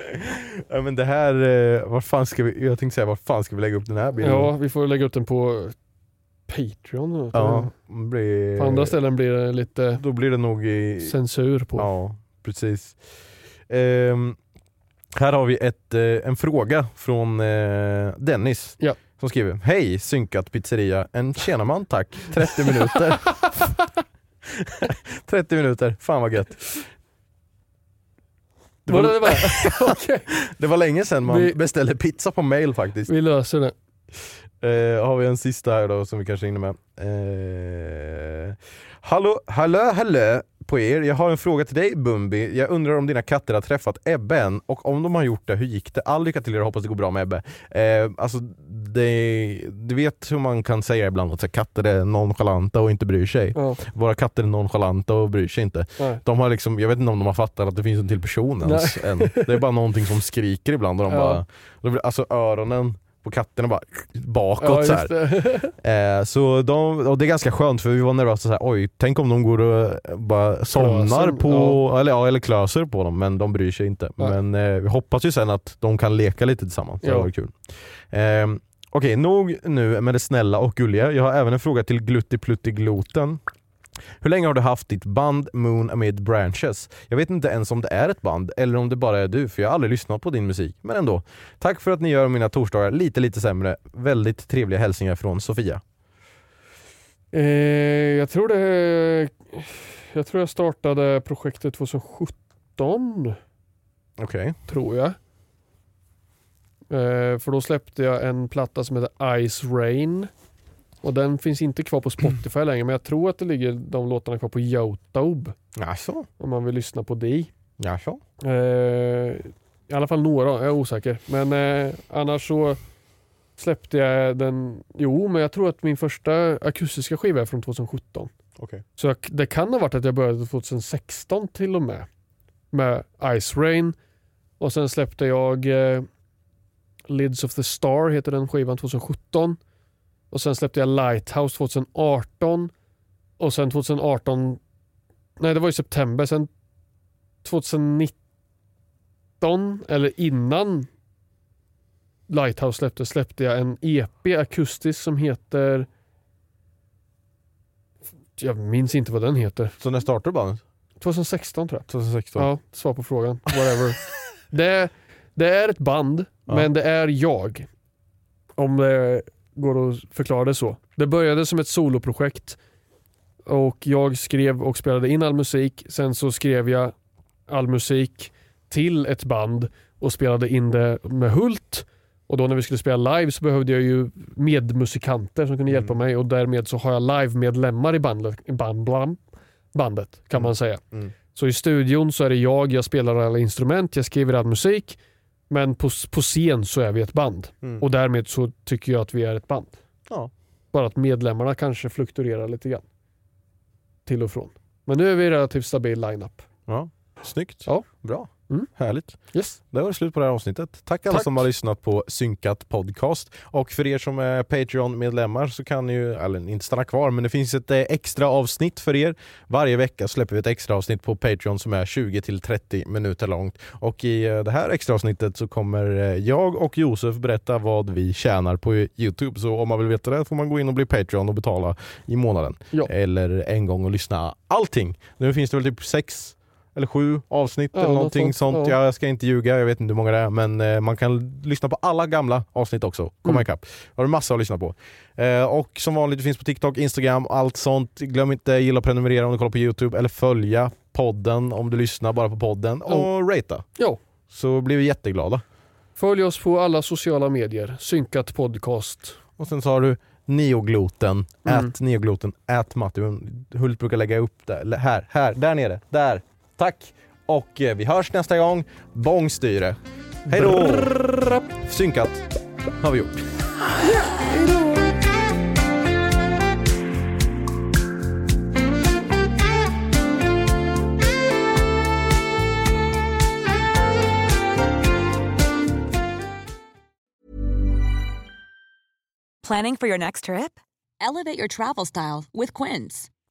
Speaker 2: ja, men det här, eh, var fan ska vi, jag tänkte säga, var fan ska vi lägga upp den här bilden?
Speaker 1: Ja, vi får lägga upp den på Patreon.
Speaker 2: Ja, blir,
Speaker 1: På andra ställen blir det lite
Speaker 2: Då blir det nog i...
Speaker 1: censur på.
Speaker 2: Ja, precis. Ehm, här har vi ett, eh, en fråga från eh, Dennis
Speaker 1: Ja.
Speaker 2: som skriver Hej synkat pizzeria, en tjänaman tack, 30 minuter. 30 minuter, fan vad gött. Det
Speaker 1: Var
Speaker 2: var,
Speaker 1: det bara? Okej,
Speaker 2: det var länge sedan man
Speaker 1: Vi-
Speaker 2: beställde pizza på mail faktiskt.
Speaker 1: vi löser det.
Speaker 2: Eh, har vi en sista här då som vi kanske hinner med. Eh, hallå, hallå, hallå på er. Jag har en fråga till dig Bumbi. Jag undrar om dina katter har träffat Ebbe än och om de har gjort det, hur gick det? All lycka till er hoppas det går bra med Ebbe. Eh, alltså, det, du vet hur man kan säga ibland att katter är nonchalanta och inte bryr sig.
Speaker 1: Ja.
Speaker 2: Våra katter är nonchalanta och bryr sig inte.
Speaker 1: Nej.
Speaker 2: De har liksom, jag vet inte om de har fattat att det finns en till person ens. Än. Det är bara någonting som skriker ibland och de
Speaker 1: Ja.
Speaker 2: bara, alltså öronen på katterna bara bakåt
Speaker 1: Ja,
Speaker 2: så
Speaker 1: det.
Speaker 2: Eh, så de, och det är ganska skönt för vi var nervösa så här, oj, tänk om de går och eh, bara somnar
Speaker 1: Klöser,
Speaker 2: på, eller, ja, eller klöser på dem, men de bryr sig inte.
Speaker 1: Nej.
Speaker 2: Men eh, vi hoppas ju sen att de kan leka lite tillsammans, det
Speaker 1: Ja.
Speaker 2: var kul. Eh, Okej, nog nu med det snälla och gulliga. Jag har även en fråga till Gluttipluttigloten. Hur länge har du haft ditt band Moon Amid Branches? Jag vet inte ens om det är ett band eller om det bara är du, för jag har aldrig lyssnat på din musik. Men ändå. Tack för att ni gör mina torsdagar lite, lite sämre. Väldigt trevliga hälsningar från Sofia.
Speaker 1: Eh, jag tror det... Jag tror jag startade projektet 2017,
Speaker 2: Okej.
Speaker 1: tror jag. Eh, för då släppte jag en platta som heter Ice Rain. Och den finns inte kvar på Spotify längre, men jag tror att det ligger de låtarna kvar på Youtube.
Speaker 2: Jaså?
Speaker 1: Om man vill lyssna på det.
Speaker 2: Jaså?
Speaker 1: Eh, I alla fall några, jag är osäker. Men eh, annars så släppte jag den, jo men jag tror att min första akustiska skiva är från 2017.
Speaker 2: Okej.
Speaker 1: Så jag, det kan ha varit att jag började 2016 till och med. Med Ice Rain. Och sen släppte jag eh, Lids of the Star heter den skivan 2017. Och sen släppte jag Lighthouse 2018. Och sen 2018, nej det var i september, sen 2019 eller innan Lighthouse släpptes släppte jag en EP akustisk som heter jag minns inte vad den heter.
Speaker 2: Så när startade bandet?
Speaker 1: 2016 tror jag.
Speaker 2: 2016?
Speaker 1: Ja, svar på frågan. Whatever. det, det är ett band,
Speaker 2: Ja.
Speaker 1: men det är jag. Om det går att förklara det så. Det började som ett soloprojekt och jag skrev och spelade in all musik. Sen så skrev jag all musik till ett band och spelade in det med Hult. Och då när vi skulle spela live så behövde jag ju medmusikanter som kunde hjälpa mig och därmed så har jag live-medlemmar i bandet, band, bland, bandet kan man säga.
Speaker 2: Mm.
Speaker 1: Så i studion så är det jag, jag spelar alla instrument, jag skriver all musik. Men på, på scen så är vi ett band.
Speaker 2: Mm.
Speaker 1: Och därmed så tycker jag att vi är ett band.
Speaker 2: Ja.
Speaker 1: Bara att medlemmarna kanske fluktuerar lite grann. Till och från. Men nu är vi relativt stabil line-up.
Speaker 2: Ja. Snyggt.
Speaker 1: Ja.
Speaker 2: Bra.
Speaker 1: Mm.
Speaker 2: Härligt.
Speaker 1: Yes.
Speaker 2: Det var det slut på det här avsnittet. Tack alla
Speaker 1: Tack.
Speaker 2: som har lyssnat på Synkat Podcast. Och för er som är Patreon-medlemmar så kan ni ju, eller inte stanna kvar, men det finns ett eh, extra avsnitt för er. Varje vecka släpper vi ett extra avsnitt på Patreon som är 20-30 minuter långt. Och i eh, det här extra avsnittet så kommer eh, jag och Josef berätta vad vi tjänar på Youtube. Så om man vill veta det får man gå in och bli Patreon och betala i månaden.
Speaker 1: Ja.
Speaker 2: Eller en gång och lyssna allting. Nu finns det väl typ sex eller sju avsnitt
Speaker 1: Ja,
Speaker 2: eller
Speaker 1: något
Speaker 2: någonting
Speaker 1: sånt,
Speaker 2: sånt.
Speaker 1: ja.
Speaker 2: Jag ska inte ljuga, jag vet inte hur många det är men eh, man kan lyssna på alla gamla avsnitt också. Komma
Speaker 1: Mm.
Speaker 2: ikapp. Har du massa att lyssna på. Eh, och som vanligt, finns på TikTok, Instagram, allt sånt. Glöm inte gilla och prenumerera om du kollar på Youtube eller följa podden om du lyssnar bara på podden och ratea.
Speaker 1: Ja.
Speaker 2: Så blir vi jätteglada.
Speaker 1: Följ oss på alla sociala medier. Synkat podcast.
Speaker 2: Och sen så har du neogloten,
Speaker 1: Mm.
Speaker 2: at neogloten, at Matti. Hult brukar lägga upp det. Här, här, där nere, där. Tack! Och eh, vi hörs nästa gång. Bångstyre. Hej då! Synkat har vi gjort.
Speaker 11: Planning for your next trip? Elevate your travel style with Quince.